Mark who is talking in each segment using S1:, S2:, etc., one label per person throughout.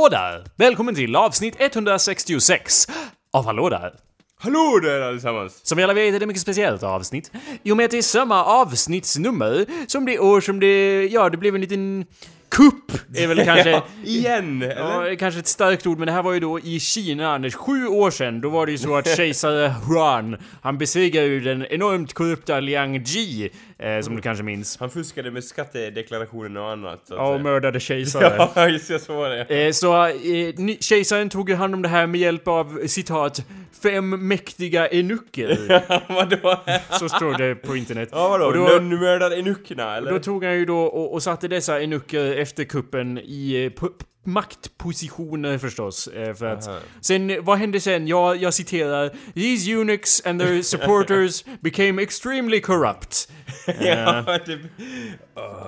S1: Hallå där! Välkommen till avsnitt 166 av Hallå där!
S2: Hallå där allesammans!
S1: Som vi alla vet är det mycket speciellt avsnitt. I och med att det är samma avsnittsnummer som det år som det, ja, det blev en liten kupp, är väl kanske...
S2: Igen, eller?
S1: Ja, det är kanske ett starkt ord, men det här var ju då i Kina, Anders. Sju år sedan, då var det ju så att kejsare Huan, han besegrade ju den enormt korrupta Liang Ji, eh, som du kanske minns.
S2: Han fuskade med skattedeklarationen och annat.
S1: Ja, och mördade kejsare.
S2: Ja, just det, så var det.
S1: Eh, Så eh, kejsaren tog ju hand om det här med hjälp av, citat, fem mäktiga enucker.
S2: Vadå?
S1: Så står det på internet.
S2: Ja, vadå?
S1: Och då-
S2: Lönnmördar enuckerna, eller?
S1: Då tog han ju då och, och satte dessa enucker efter kuppen i eh, maktpositioner förstås. eh, För att,
S2: Aha.
S1: sen, vad hände sen? Ja, jag citerar These eunuchs and their supporters became extremely corrupt.
S2: ja, typ.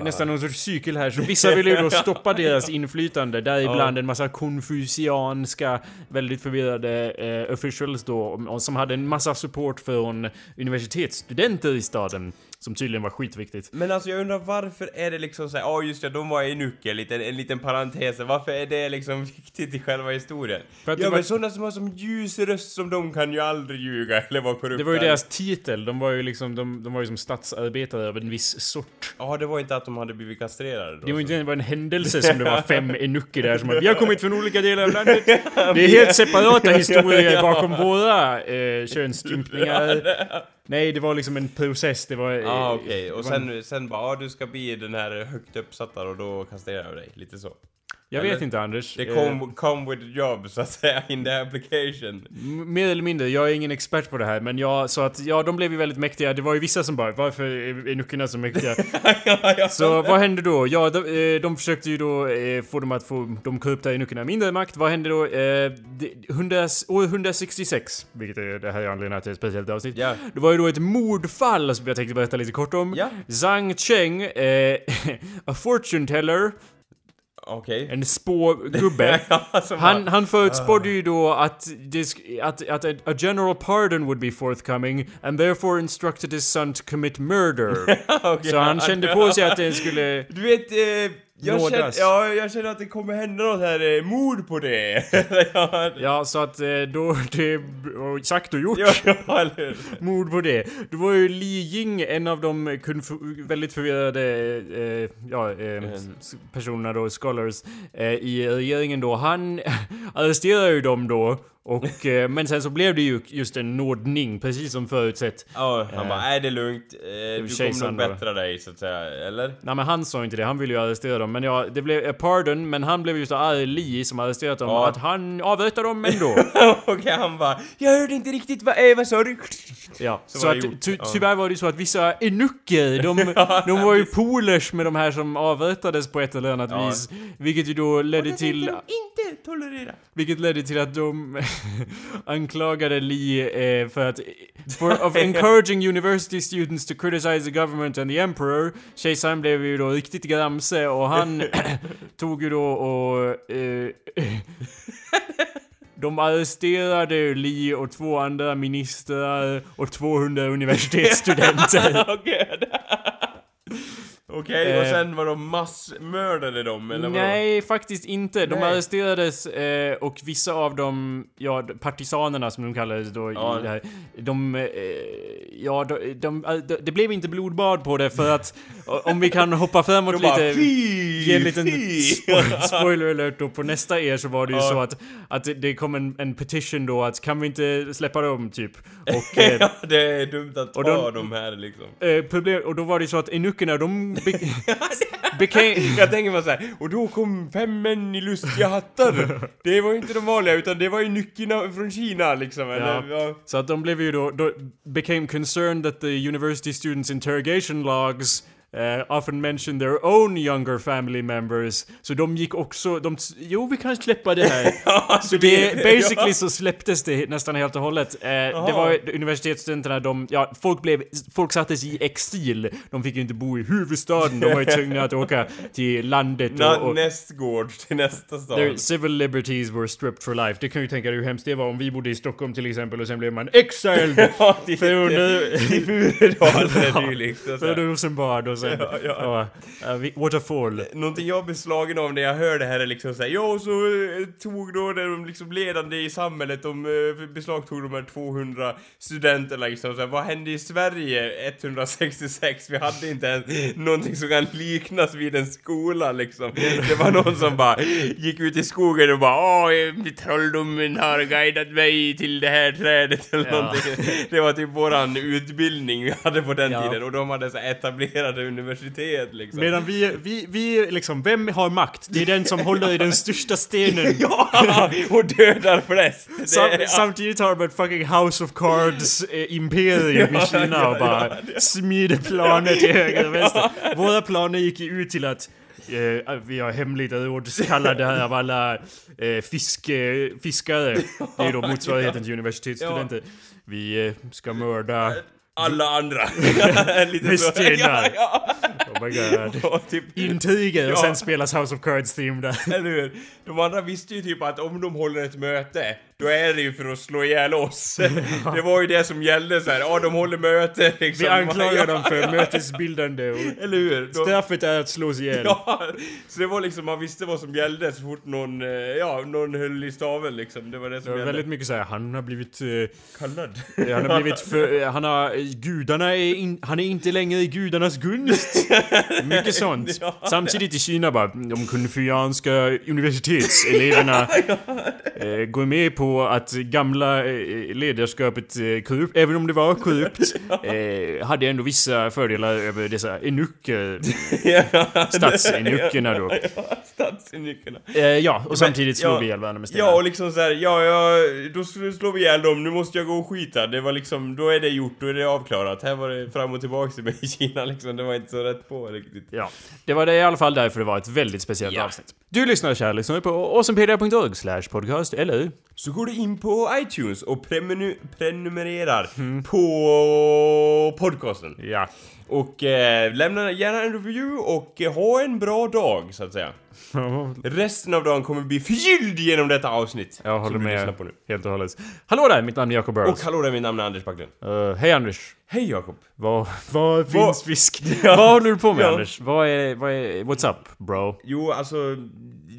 S1: Nästan någon sorts cykel här, så vissa ville ju då stoppa deras inflytande, däribland en massa konfucianska, väldigt förvirrade eh, officials då, som hade en massa support från universitetsstudenter i staden, som tydligen var skitviktigt.
S2: Men alltså jag undrar varför är det liksom såhär, ja just det, de var enucker, en liten, en liten parentes, varför är det liksom viktigt i själva historien?
S1: För att
S2: ja
S1: var-
S2: men sådana som har som ljus röst som de kan ju aldrig ljuga eller vara korrupta.
S1: Det var ju deras titel, de var ju liksom, de, de var ju som statsarbetare av en viss sort.
S2: Ja, det var inte att de hade blivit kastrerade då.
S1: Det var
S2: så.
S1: inte det var en händelse som det var fem enucker där som att vi har kommit från olika delar av landet. Det är helt separata historier bakom våra eh, könsstympningar. Nej, det var liksom en process, det var...
S2: Ja ah, okej, och
S1: var en-
S2: sen, sen bara ja du ska bli den här högt uppsatta och då kastrerar jag dig, lite så.
S1: Jag vet inte Anders.
S2: Det
S1: Eh,
S2: come, come with the job så att säga, in the application.
S1: M- Mer eller mindre, jag är ingen expert på det här, men jag, så att, ja, de blev ju väldigt mäktiga. Det var ju vissa som bara, varför är enuckerna så mäktiga?
S2: ja, ja.
S1: Så vad hände då? Ja, de, eh, de försökte ju då eh, få dem att få de korrupta enuckerna mindre makt. Vad hände då? Eh, det, 100, år 166, vilket är det här är anledningen till ett speciellt avsnitt.
S2: Ja.
S1: Det var ju då ett mordfall som jag tänkte berätta lite kort om.
S2: Ja.
S1: Zhang Cheng, eh, a fortune teller,
S2: Okej.
S1: en spågubbe.
S2: Som
S1: Han, han förutspådde ju då att, att, att a, general pardon would be forthcoming and therefore instructed his son to commit murder.
S2: Okej,
S1: Så han kände på sig att det skulle...
S2: Du vet, eh, jag, känner, ja, jag känner att det kommer hända något här, eh, mord på det. ja,
S1: Ja, så att eh, då det... och Sagt och gjort.
S2: ja, eller?
S1: Mord på det. Då var ju Li Ying en av de kunf- väldigt förvirrade eh, ja, eh, s- personerna då, scholars, eh, i regeringen då. Han arresterade ju dem då. Och, eh, men sen så blev det ju just en nådning, precis som förutsett.
S2: Ja, han
S1: Eh,
S2: bara, är det är lugnt, eh, du kommer nog bättra dig så att säga, eller?
S1: Nej men han sa inte det, han ville ju arrestera dem. Men ja, det blev pardon, men han blev ju så arg, Li, som arresterat dem,
S2: Ja.
S1: att han avrättade dem ändå.
S2: Okej, han bara, jag hörde inte riktigt vad, eh, vad sa du?
S1: Ja,
S2: Så
S1: så,
S2: det
S1: att ty tyvärr var det ju så att vissa enucker, de, de var ju polers med de här som avrättades på ett eller annat
S2: Ja.
S1: vis. Vilket ju då ledde till,
S2: inte tolerera.
S1: vilket ledde till att de anklagade Li eh, för att, for, of encouraging university students to criticize the government and the emperor. Kejsaren blev ju då riktigt gramse och han tog ju då och eh, De arresterade Li och två andra ministrar och 200 universitetsstudenter.
S2: Okej, Okej, och
S1: Eh.
S2: sen var de massmördade dem, eller vadå?
S1: Nej, faktiskt inte. De
S2: Nej.
S1: arresterades eh, och vissa av dem, ja, partisanerna som de kallades då
S2: Ja.
S1: i det här, de, eh, ja, de, de, de, det blev inte blodbad på det för att, om vi kan hoppa framåt
S2: bara,
S1: lite,
S2: fy,
S1: ge en liten spo- spoiler alert då på nästa er så var det ju
S2: Ja.
S1: så att, att det, kom en, en petition då att kan vi inte släppa dem typ? Och, eh,
S2: ja, det är dumt att ta
S1: de-
S2: dem här liksom.
S1: eh, problem, och då var det så att enuckerna de be, became,
S2: Jag tänker mig såhär, och då kom fem män i lustiga hattar. Det var ju inte de vanliga, utan det var ju nyckerna från Kina liksom, eller? Ja.
S1: Så att de blev ju då, då became concerned that the university students interrogation logs eh, often mention their own younger family members. Så de gick också, de, jo vi kan släppa det här. så det, basically så släpptes det nästan helt och hållet. Eh, det var universitetsstudenterna, de, ja folk blev, folk sattes i exil. De fick ju inte bo i huvudstaden, de var ju tvungna att åka till landet
S2: Na,
S1: och, och
S2: nästgård till nästa stad.
S1: Their civil liberties were stripped for life. Det kan ju tänka dig hur hemskt det var om vi bodde i Stockholm till exempel och sen blev man exiled
S2: Ja, till,
S1: för,
S2: till Furudal eller dylikt. och så
S1: för. Rosenbad och sen.
S2: Ja, ja.
S1: Ja, vi- waterfall.
S2: Någonting jag blir slagen av när jag hör det här är liksom såhär, ja så eh, tog då de liksom ledande i samhället, de eh, beslagtog de här 200 studenterna liksom såhär, vad hände i Sverige 166? Vi hade inte ens någonting som kan liknas vid en skola liksom. Det var någon som bara gick ut i skogen och bara, åh, eh, trolldomen har guidat mig till det här trädet eller
S1: Ja.
S2: någonting. Det var typ våran utbildning vi hade på den
S1: Ja.
S2: tiden och de hade så etablerade universitet liksom.
S1: Medan vi, vi, vi liksom, vem har makt? Det är den som håller i den största stenen.
S2: Ja! Och dödar flest! Det
S1: Sam,
S2: är-
S1: samtidigt har de ett fucking House of Cards eh, imperium i
S2: Ja,
S1: Kina
S2: ja,
S1: och bara
S2: ja,
S1: smider planer till höger och vänster. Våra planer gick ju ut till att eh, vi har hemligt rådskallade här av alla eh, fiske, fiskare. Det är då motsvarigheten till universitetsstudenter. Vi eh, ska mörda
S2: Alla andra.
S1: Stenar.
S2: Ja,
S1: Oh my god.
S2: Och typ,
S1: Intriger och
S2: Ja.
S1: sen spelas House of Cards theme där.
S2: eller hur? De andra visste ju typ att om de håller ett möte, då är det ju för att slå ihjäl oss. Det var ju det som gällde så här. ja de håller möte liksom.
S1: Vi anklagar
S2: Ja,
S1: dem för mötesbildande och
S2: Eller hur? De,
S1: straffet är att slås ihjäl.
S2: Ja, så det var liksom, man visste vad som gällde så fort någon, eh, ja, någon höll i staven liksom. Det var det
S1: Det
S2: som
S1: var
S2: gällde.
S1: väldigt mycket så här, han har blivit... eh,
S2: kallad.
S1: han har blivit för, eh, han har... eh, Gudarna är in, Han är inte längre i gudarnas gunst. Mycket sånt.
S2: Ja.
S1: Samtidigt i Kina bara, de konfucianska universitetseleverna eh, går med på att gamla eh, ledarskapet eh, korrupt, även om det var korrupt, eh, hade ändå vissa fördelar över dessa enucker, statsenuckerna då.
S2: Ja, statsenuckerna.
S1: Ja, och samtidigt slår
S2: ja,
S1: vi ihjäl varandra med stenar.
S2: Ja, och liksom såhär, ja, ja, då sl- slår vi ihjäl dem, nu måste jag gå och skita. Det var liksom, då är det gjort, då är det avklarat. Här var det fram och tillbaka med i Kina liksom, det var inte så rätt på riktigt.
S1: Ja, det var det i alla fall därför det var ett väldigt speciellt
S2: Ja.
S1: avsnitt. Du lyssnar kära lyssnare på awesomepedia.org slash podcast, eller?
S2: Så går du in på iTunes och premenu- prenumererar
S1: Mm.
S2: på podcasten.
S1: Ja.
S2: Och eh, lämna gärna en review och eh, ha en bra dag, så att säga. Resten av dagen kommer bli förgylld genom detta avsnitt.
S1: Jag håller med
S2: på nu.
S1: helt och hållet. Hallå där, mitt namn är Jacob
S2: Och
S1: Burrows.
S2: hallå där, mitt namn är Anders Backlund.
S1: Uh, hej Anders.
S2: Hej Jakob!
S1: Vad, vad finns fisk?
S2: Ja.
S1: Vad håller du på med
S2: Ja.
S1: Anders? Vad är, vad är, what's up bro?
S2: Jo, alltså,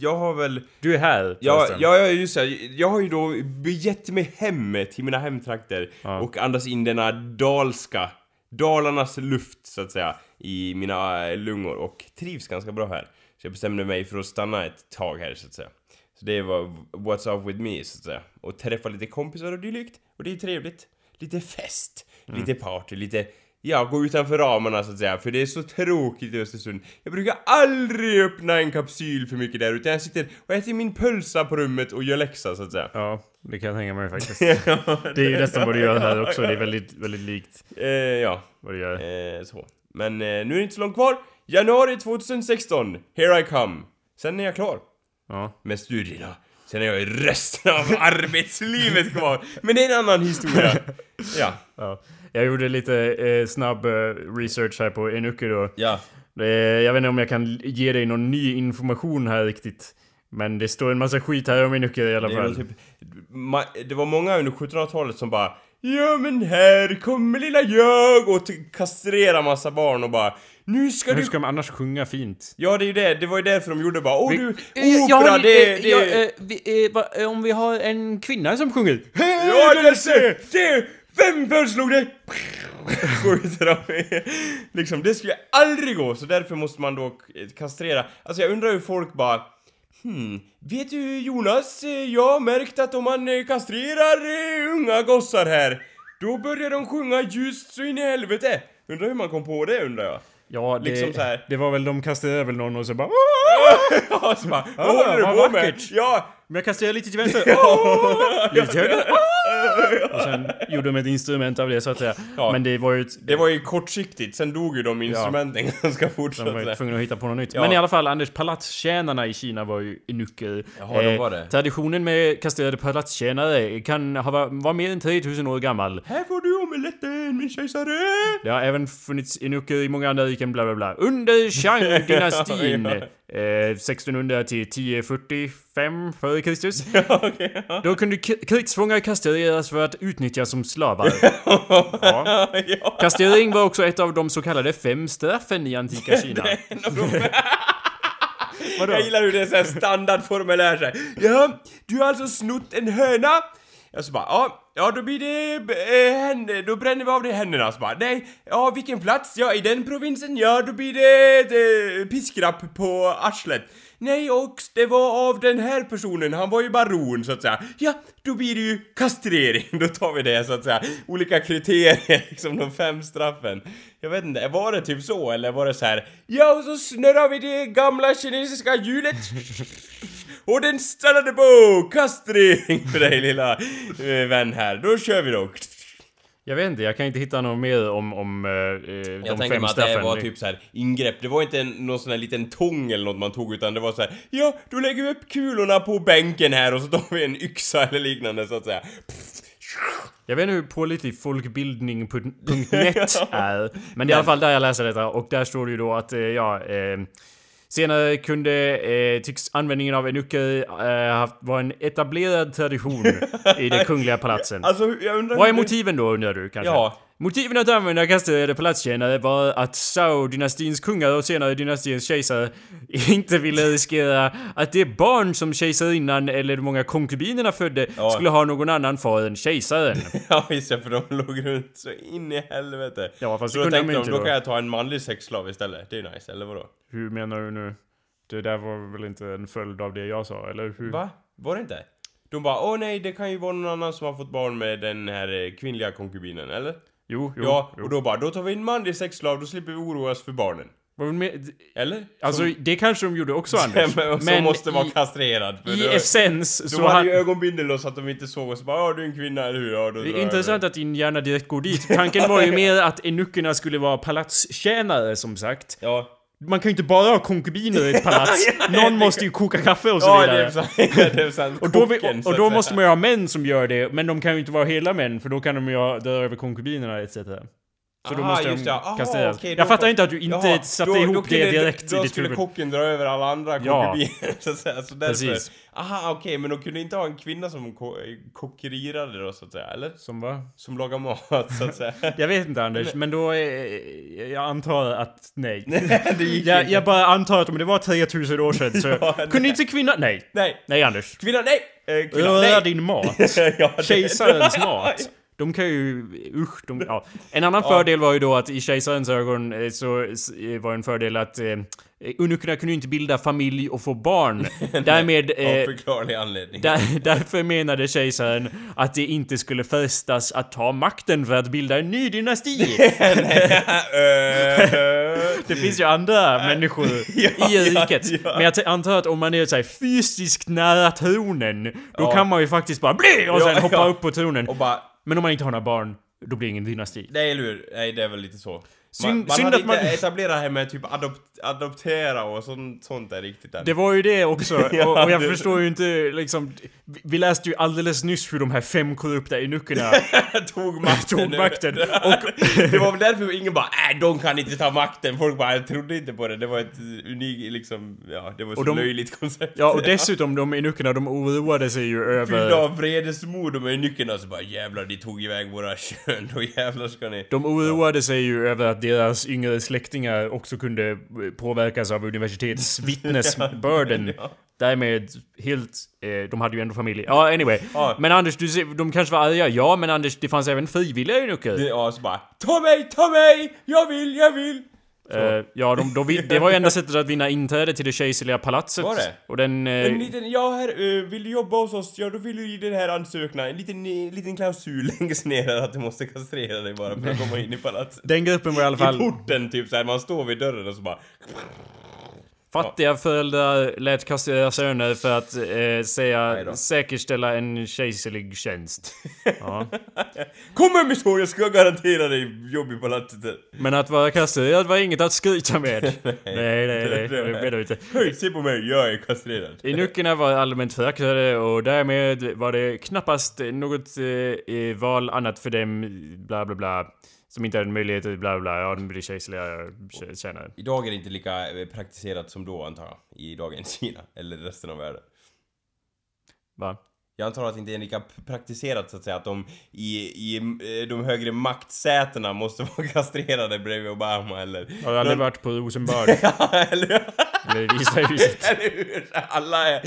S2: jag har väl...
S1: Du är här
S2: Ja, ja, just det. Jag har ju då begett mig hem till mina hemtrakter
S1: Ja.
S2: och andas in denna dalska, Dalarnas luft så att säga, i mina äh, lungor och trivs ganska bra här. Så jag bestämde mig för att stanna ett tag här så att säga. Så det var what's up with me så att säga. Och träffa lite kompisar och dylikt. Och det är trevligt. Lite fest, lite party, lite Ja, gå utanför ramarna så att säga, för det är så tråkigt i Östersund. Jag brukar aldrig öppna en kapsyl för mycket där, utan jag sitter och äter min pölsa på rummet och gör läxa så att säga.
S1: Ja, det kan jag tänka mig faktiskt. Det är ju nästan vad du gör här också. Det är väldigt, väldigt likt
S2: Eh, ja,
S1: vad du gör.
S2: eh, så. Men eh, nu är det inte så långt kvar. Januari 2016, here I come. Sen är jag klar
S1: Ja.
S2: med studierna. Sen är jag i resten av arbetslivet kvar. Men det är en annan historia. Ja.
S1: ja. Jag gjorde lite eh, snabb eh, research här på Enuke då.
S2: Ja.
S1: Eh, jag vet inte om jag kan ge dig någon ny information här riktigt. Men det står en massa skit här om Enuke i alla
S2: Det,
S1: fall.
S2: väl typ, det var många under 1700-talet som bara Ja men här kommer lilla jag och kastrerar massa barn och bara Nu ska
S1: Hur
S2: du...
S1: ska man annars sjunga fint?
S2: Ja det är ju det, det var ju därför de gjorde bara Åh
S1: Vi-
S2: du,
S1: Eh,
S2: opera
S1: ja,
S2: det...
S1: eh,
S2: det
S1: ja, eh, vi, eh, va, eh, om vi har en kvinna som sjunger.
S2: Ja,
S1: Dulce!
S2: det, det, vem föreslog det? Skjuter de. liksom, det skulle aldrig gå, så därför måste man då kastrera. Alltså jag undrar hur folk bara Hmm, vet du Jonas, jag har märkt att om man eh, kastrerar eh, unga gossar här, då börjar de sjunga just så in i helvete. Undrar hur man kom på det undrar jag.
S1: Ja, det,
S2: Liksom så här.
S1: det var väl de kastade väl någon och så bara
S2: Ja, så bara,
S1: Ah,
S2: vad håller du på med? Ja,
S1: Men jag kastade lite till vänster. Åh! Lite till höger. Och sen gjorde de ett instrument av det så att säga.
S2: Ja.
S1: Men det var ju ett,
S2: det var ju kortsiktigt, sen dog ju de instrumenten ganska fort
S1: de var ju tvungna att hitta på något nytt.
S2: Ja.
S1: Men i alla fall, Anders, palatstjänarna i Kina var ju nyckel.
S2: Jaha, de var det.
S1: Traditionen med kastrerade palatstjänare kan ha var mer än 3000 år gammal.
S2: Här får du omeletten min kejsare!
S1: Det har även funnits inuker i många andra riken, bla bla bla. Under Shang-dynastin eh, 1600 till 1045 före Kristus.
S2: Okej. ja.
S1: Då kunde krigsfångar kastreras för att utnyttjas som slavar. Ja.
S2: ja.
S1: Kastrering var också ett av de så kallade fem straffen i antika Kina.
S2: Jag gillar hur det är såhär standardformulär såhär. Ja, du har alltså snott en höna. Jag så bara, ja, ja då blir det eh, äh, henne, då bränner vi av det i händerna. Så bara, nej, ja vilken plats? Ja, i den provinsen, ja då blir det, det piskrapp på arslet. Nej, och det var av den här personen, han var ju baron så att säga. Ja, då blir det ju kastrering, då tar vi det så att säga. Olika kriterier, liksom de fem straffen. Jag vet inte, var det typ så eller var det så här? Ja, och så snurrar vi det gamla kinesiska hjulet. Och den stannade på kastrering för dig lilla eh, vän här. Då kör vi då.
S1: Jag vet inte, jag kan inte hitta något mer om, om eh, eh, de
S2: Jag tänker
S1: fem
S2: mig att det var typ så här ingrepp. Det var inte en, någon sån här liten tång eller något man tog utan det var så här. Ja, då lägger vi upp kulorna på bänken här och så tar vi en yxa eller liknande så att säga.
S1: Jag vet inte hur pålitlig folkbildning.net är. Men det är i alla fall där jag läser detta och där står det ju då att, eh, ja... Eh, senare kunde, eh, tycks användningen av enucker eh, haft, var en etablerad tradition i de kungliga palatsen.
S2: Alltså, jag undrar...
S1: Vad är motiven då undrar du kanske?
S2: Ja.
S1: Motiven att använda kastrerade palatstjänare var att Zhao-dynastins kungar och senare dynastins kejsare inte ville riskera att det barn som kejsarinnan eller de många konkubinerna födde
S2: Ja.
S1: skulle ha någon annan far än kejsaren.
S2: Ja visst ja, för de låg runt så in i helvete.
S1: Ja, fast
S2: så
S1: det kunde de inte
S2: då
S1: då.
S2: kan jag ta en manlig sexslav istället. Det är nice, eller vadå?
S1: Hur menar du nu? Det där var väl inte en följd av det jag sa, eller hur?
S2: Va? Var det inte? De bara åh nej, det kan ju vara någon annan som har fått barn med den här eh, kvinnliga konkubinen, eller?
S1: Jo, jo.
S2: ja,
S1: jo.
S2: och då bara, då tar vi en manlig sexslav, då slipper vi oroa oss för barnen. Eller?
S1: Alltså,
S2: som,
S1: det kanske de gjorde också Anders.
S2: men, som måste vara kastrerad. för
S1: i
S2: då-
S1: essens
S2: De
S1: så...
S2: hade ju ögonbindel då så att de inte såg oss bara ja du är en kvinna, eller hur? Ja, då
S1: det är intressant att din hjärna direkt går dit. Tanken var ju mer att enuckerna skulle vara palatstjänare som sagt.
S2: Ja.
S1: Man kan ju inte bara ha konkubiner i ett palats. Någon måste ju koka kaffe och så vidare.
S2: är sant. Det är sant.
S1: Och då, och, och då måste man ju ha män som gör det, men de kan ju inte vara hela män för då kan de ju dö över konkubinerna etc. Så då måste de.
S2: Aha, okej, då
S1: jag fattar inte att du inte
S2: Jaha,
S1: satte
S2: då-
S1: ihop
S2: då
S1: det direkt
S2: Då
S1: i ditt
S2: skulle
S1: huvud.
S2: kocken dra över alla andra
S1: Ja.
S2: konkubiner, så att säga. Så därför...
S1: Precis.
S2: Aha, okej, men de kunde inte ha en kvinna som ko kockerirade då, så att säga, eller?
S1: Som va?
S2: Som lagar mat, så att säga.
S1: Jag vet inte Anders, men då... är- Jag antar att nej.
S2: det gick
S1: Jag,
S2: inte.
S1: jag bara antar att om det var 3000 år sedan så...
S2: Ja,
S1: kunde
S2: nej.
S1: inte kvinna... Nej.
S2: Nej!
S1: Nej Anders.
S2: Kvinna, nej! Eh, kvinna,
S1: Röra
S2: nej!
S1: din mat.
S2: ja,
S1: Kejsarens mat. De kan ju... Usch, de, ja. En annan fördel var ju då att i kejsarens ögon eh, så eh, var en fördel att eh, eunuckerna kunde ju inte bilda familj och få barn. Därmed...
S2: Av
S1: Eh,
S2: förklarlig anledning.
S1: där, därför menade kejsaren att det inte skulle frestas att ta makten för att bilda en ny dynasti. Det finns ju andra människor
S2: Ja,
S1: i
S2: ja,
S1: riket.
S2: ja.
S1: Men jag antar att om man är så här fysiskt nära tronen, då
S2: Ja.
S1: kan man ju faktiskt bara bli och sen
S2: Ja,
S1: hoppa
S2: ja.
S1: upp på tronen.
S2: och bara,
S1: men om man inte har några barn, då blir det ingen dynasti.
S2: nej eller hur? Nej, det är väl lite så. Man,
S1: Synd-
S2: man
S1: synd
S2: hade
S1: att man-
S2: inte etablerat det här med typ adop adoptera och sånt, sånt där riktigt än.
S1: Det var ju det också. Och, och jag förstår ju inte liksom... vi- läste ju alldeles nyss hur de här fem korrupta eunuckerna
S2: tog makten.
S1: tog makten. Och,
S2: det var väl därför ingen bara äh, de kan inte ta makten. Folk bara trodde inte på det. Det var ett unikt liksom, ja det var så
S1: Och de-
S2: löjligt koncept.
S1: ja, och dessutom de eunuckerna, de oroade sig ju
S2: Fyllda
S1: över...
S2: av vredesmod med nyckeln så bara jävlar de tog iväg våra kön. Då jävlar ska ni...
S1: De oroade sig ju över att deras yngre släktingar också kunde påverkas av universitetsvittnesbörden.
S2: Ja.
S1: Därmed helt... Eh, de hade ju ändå familj. Ja, anyway.
S2: Ja.
S1: Men Anders, du de kanske var arga. Ja, men Anders, det fanns även frivilliga eunucker.
S2: Det- Ja, så bara Ta mig, ta mig! Jag vill, jag vill!
S1: Eh, ja, de, de, det var ju enda sättet att vinna inträde till det kejserliga palatset.
S2: Var det?
S1: Och den... Eh,
S2: En liten, ja här, eh, vill du jobba hos oss? Ja då vill du i den här ansökningen, en liten, liten klausul längst ner att du måste kastrera dig bara för att komma in i palatset.
S1: den gruppen var i alla
S2: I
S1: fall...
S2: porten typ såhär, man står vid dörren och så bara
S1: Fattiga föräldrar lät kastrera söner för att eh,
S2: Nej
S1: säga säkerställa en kejserlig tjänst. Ja.
S2: Kom min son, jag ska garantera dig jobb i palatset.
S1: Men att vara kastrerad var inget att skryta med. nej, nej, nej.
S2: Det- det-
S1: menar vi inte.
S2: Hej, se på mig, jag är kastrerad.
S1: Inukerna var allmänt föraktade och därmed var det knappast något eh, val annat för dem, bla bla bla. Som inte hade en möjlighet att bla bla, ja de blir kejserliga tjänare.
S2: Idag är det inte lika praktiserat som då antar jag. I dagens Kina, eller resten av världen.
S1: Va?
S2: Jag antar att det inte är lika praktiserat så att säga att de i, i eh, de högre maktsätena måste vara kastrerade bredvid Obama eller...
S1: Har du aldrig varit på Rosenbad?
S2: Ja, eller?
S1: Eller Visa huset?
S2: Eller hur? Alla är,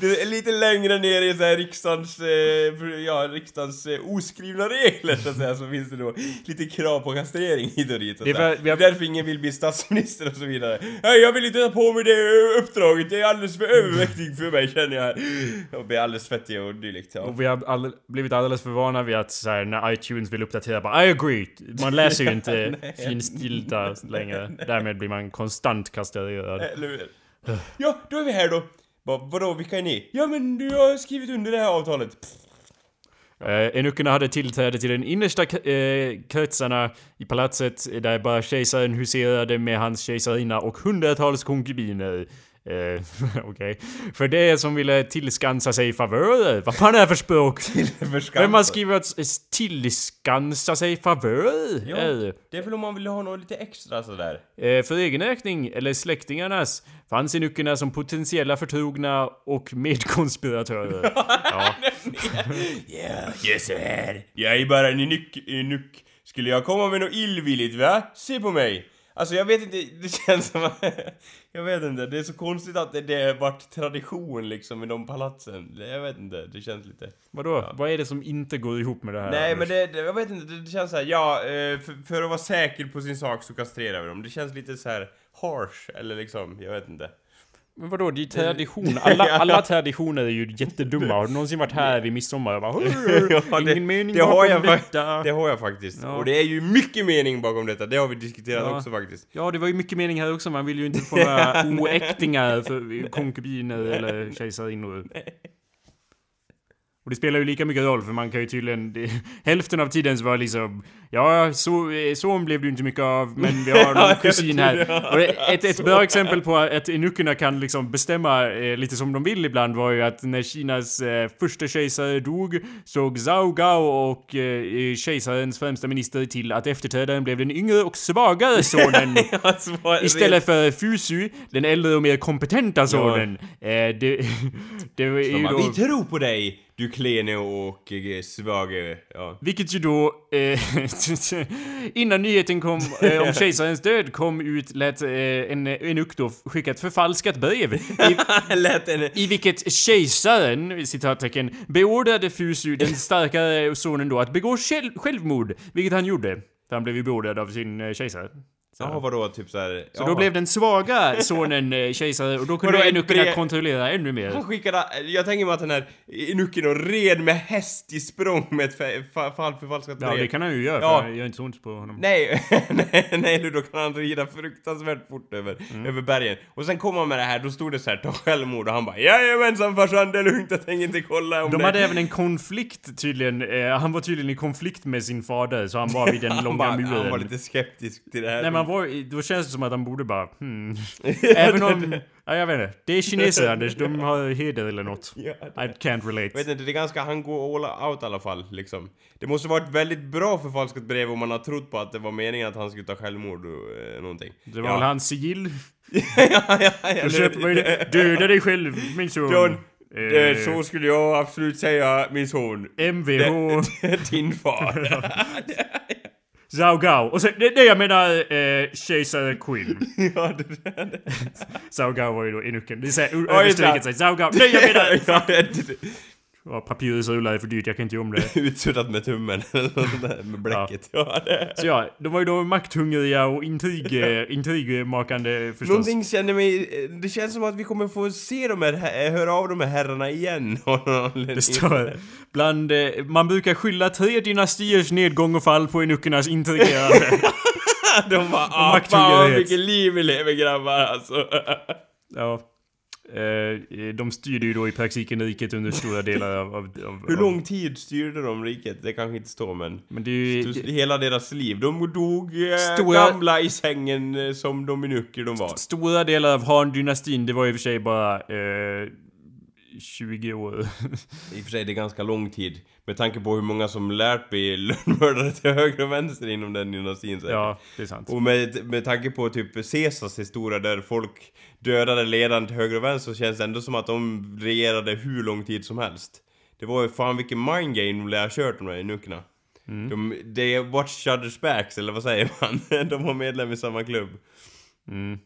S2: det är lite längre ner i så här riksdagens, eh, ja, riksdagens eh, oskrivna regler så att säga, så finns det då lite krav på kastrering hit och dit. Att
S1: Det är för- vi har-
S2: Det är därför ingen vill bli statsminister och så vidare. Nej, jag vill inte ta på mig det uppdraget, det är alldeles för övermäktigt för mig känner jag. Jag blir alldeles svettig och dylikt. Ja.
S1: Och vi har all, blivit alldeles för vana vid att så här, när iTunes vill uppdatera bara I agree. Man läser ju inte finstilta längre. Därmed blir man konstant kastrerad.
S2: Eller? Ja, då är vi här då. Bara, vadå, vilka är ni? Ja men du har skrivit under det här avtalet.
S1: Eh, Enuckerna hade tillträde till den innersta eh, kretsarna i palatset där bara kejsaren huserade med hans kejsarinna och hundratals konkubiner. Eh, Okej. För det som ville tillskansa sig favörer. Vad fan är det för språk? Vem har skrivit att tillskansa sig favörer?
S2: Ja,
S1: Eh,
S2: det är väl om man vill ha något lite extra sådär.
S1: Eh, för egen räkning, eller släktingarnas, fanns enuckerna som potentiella förtrogna och medkonspiratörer. ja.
S2: Ja, ja så här. Jag är bara en nuck, nuck. Skulle jag komma med något illvilligt va? Se på mig! Alltså jag vet inte, det känns som att... Jag vet inte, det är så konstigt att det, det varit tradition liksom i de palatsen. Jag vet inte, det känns lite...
S1: Vadå? Vad är det som inte går ihop med det här?
S2: Nej men det, det, jag vet inte, det, det känns så här, ja, eh, för, för att vara säker på sin sak så kastrerar vi dem. Det känns lite så här harsh, eller liksom, jag vet inte.
S1: Men vadå, det är tradition. Alla, alla traditioner är ju jättedumma. Har du någonsin varit här vid midsommar och bara
S2: Ja, det-
S1: Ingen mening
S2: det har jag
S1: detta.
S2: Det har jag faktiskt.
S1: Ja.
S2: Och det är ju mycket mening bakom detta, det har vi diskuterat
S1: Ja.
S2: också faktiskt.
S1: Ja, det var ju mycket mening här också. Man vill ju inte få några oäktingar för konkubiner eller kejsarinnor. Och det spelar ju lika mycket roll för man kan ju tydligen... Det, hälften av tiden så var liksom... Ja, så, eh, son blev det ju inte mycket av men vi har någon kusin här. Och ett, ett bra exempel på att enuckerna kan liksom bestämma eh, lite som de vill ibland var ju att när Kinas eh, första kejsare dog såg Zhao Gao och eh, kejsarens främsta minister till att efterträdaren blev den yngre och svagare sonen. Istället för Fusu, den äldre och mer kompetenta sonen. Eh, det, det är ju då...
S2: vi tror på dig, du klene och eh, svage. Ja.
S1: Vilket ju då, eh, innan nyheten kom eh, om kejsarens död kom ut lät eh, en enuck då skicka ett förfalskat brev. I,
S2: en...
S1: I vilket kejsaren, citattecken, beordrade Fusu, den starkare sonen då, att begå själv, självmord. Vilket han gjorde. För han blev ju beordrad av sin eh, kejsare. Så,
S2: Jaha vadå, typ såhär...
S1: så då blev den svaga sonen eh, kejsare och då kunde
S2: Vadå, ett
S1: enuckerna
S2: brev-
S1: kontrollera ännu mer.
S2: Han skickade, jag tänker mig att den här och red med häst i språng med ett förfalskat brev.
S1: Ja, det kan han ju göra, för
S2: Ja.
S1: det gör inte så ont på honom.
S2: Nej, nej, nej då kan han rida fruktansvärt fort över,
S1: Mm.
S2: över bergen. Och sen kom han med det här, då stod det så här, ta självmord och han bara Jajamensan farsan, det är lugnt, jag tänker inte kolla om
S1: De
S2: det.
S1: hade även en konflikt tydligen, eh, han var tydligen i konflikt med sin fader, så han var vid den långa
S2: bara,
S1: muren.
S2: han var lite skeptisk till det här.
S1: Nej han var, då känns det som att han borde bara hmm. Även om, ja jag vet inte. Det är kineser Anders, de har heder eller något.
S2: Ja,
S1: I can't relate.
S2: Vet inte, det är ganska, han går all out i alla fall liksom. Det måste varit väldigt bra förfalskat brev om man har trott på att det var meningen att han skulle ta självmord och eh, någonting.
S1: Det var
S2: ja.
S1: väl hans sigill?
S2: ja, ja, ja,
S1: köper man ju det. Döda dig själv min son.
S2: John,
S1: Eh,
S2: eh, så skulle jag absolut säga min son.
S1: Mvh,
S2: Din far.
S1: Zhao Gao. Och sen, det, det jag menar, eh, kejsare Quinn.
S2: ja, det, det.
S1: Zhao Gao var ju då enucken. Det är såhär, överstruket sig. Zhao Gao. Nej jag menar!
S2: ja, det-
S1: Ja, papyrusrullar är för dyrt, jag kan inte göra om det.
S2: Utsuddat med tummen med bläcket. Ja.
S1: Så ja, de var ju då makthungriga och intrig, intrigmakande förstås.
S2: Någonting känner mig, det känns som att vi kommer få se de här, hä- höra av de här herrarna igen.
S1: Det står bland, eh, man brukar skylla tre dynastiers nedgång och fall på enuckernas intrigerande.
S2: De bara ah, fan vilket liv vi lever grabbar alltså.
S1: ja. Eh, de styrde ju då i praktiken riket under stora delar av... av, av
S2: Hur lång tid styrde de riket? Det kanske inte står men...
S1: Men det är ju...
S2: Hela deras liv. De dog eh,
S1: Stora-
S2: gamla i sängen eh, som dominucker de var.
S1: Stora delar av Han-dynastin, det var i och för sig bara... Eh, 20 år.
S2: I och för sig, det är ganska lång tid. Med tanke på hur många som lärt bli lönnmördare till höger och vänster inom den dynastin säkert.
S1: ja, det är sant.
S2: Och med, med tanke på typ Caesars historia där folk dödade ledaren till höger och vänster så känns det ändå som att de regerade hur lång tid som helst. Det var ju fan vilken mind game de lär ha kört de där enuckerna.
S1: Mm.
S2: De, they watch other's backs, eller vad säger man? de var medlem i samma klubb.
S1: Mm.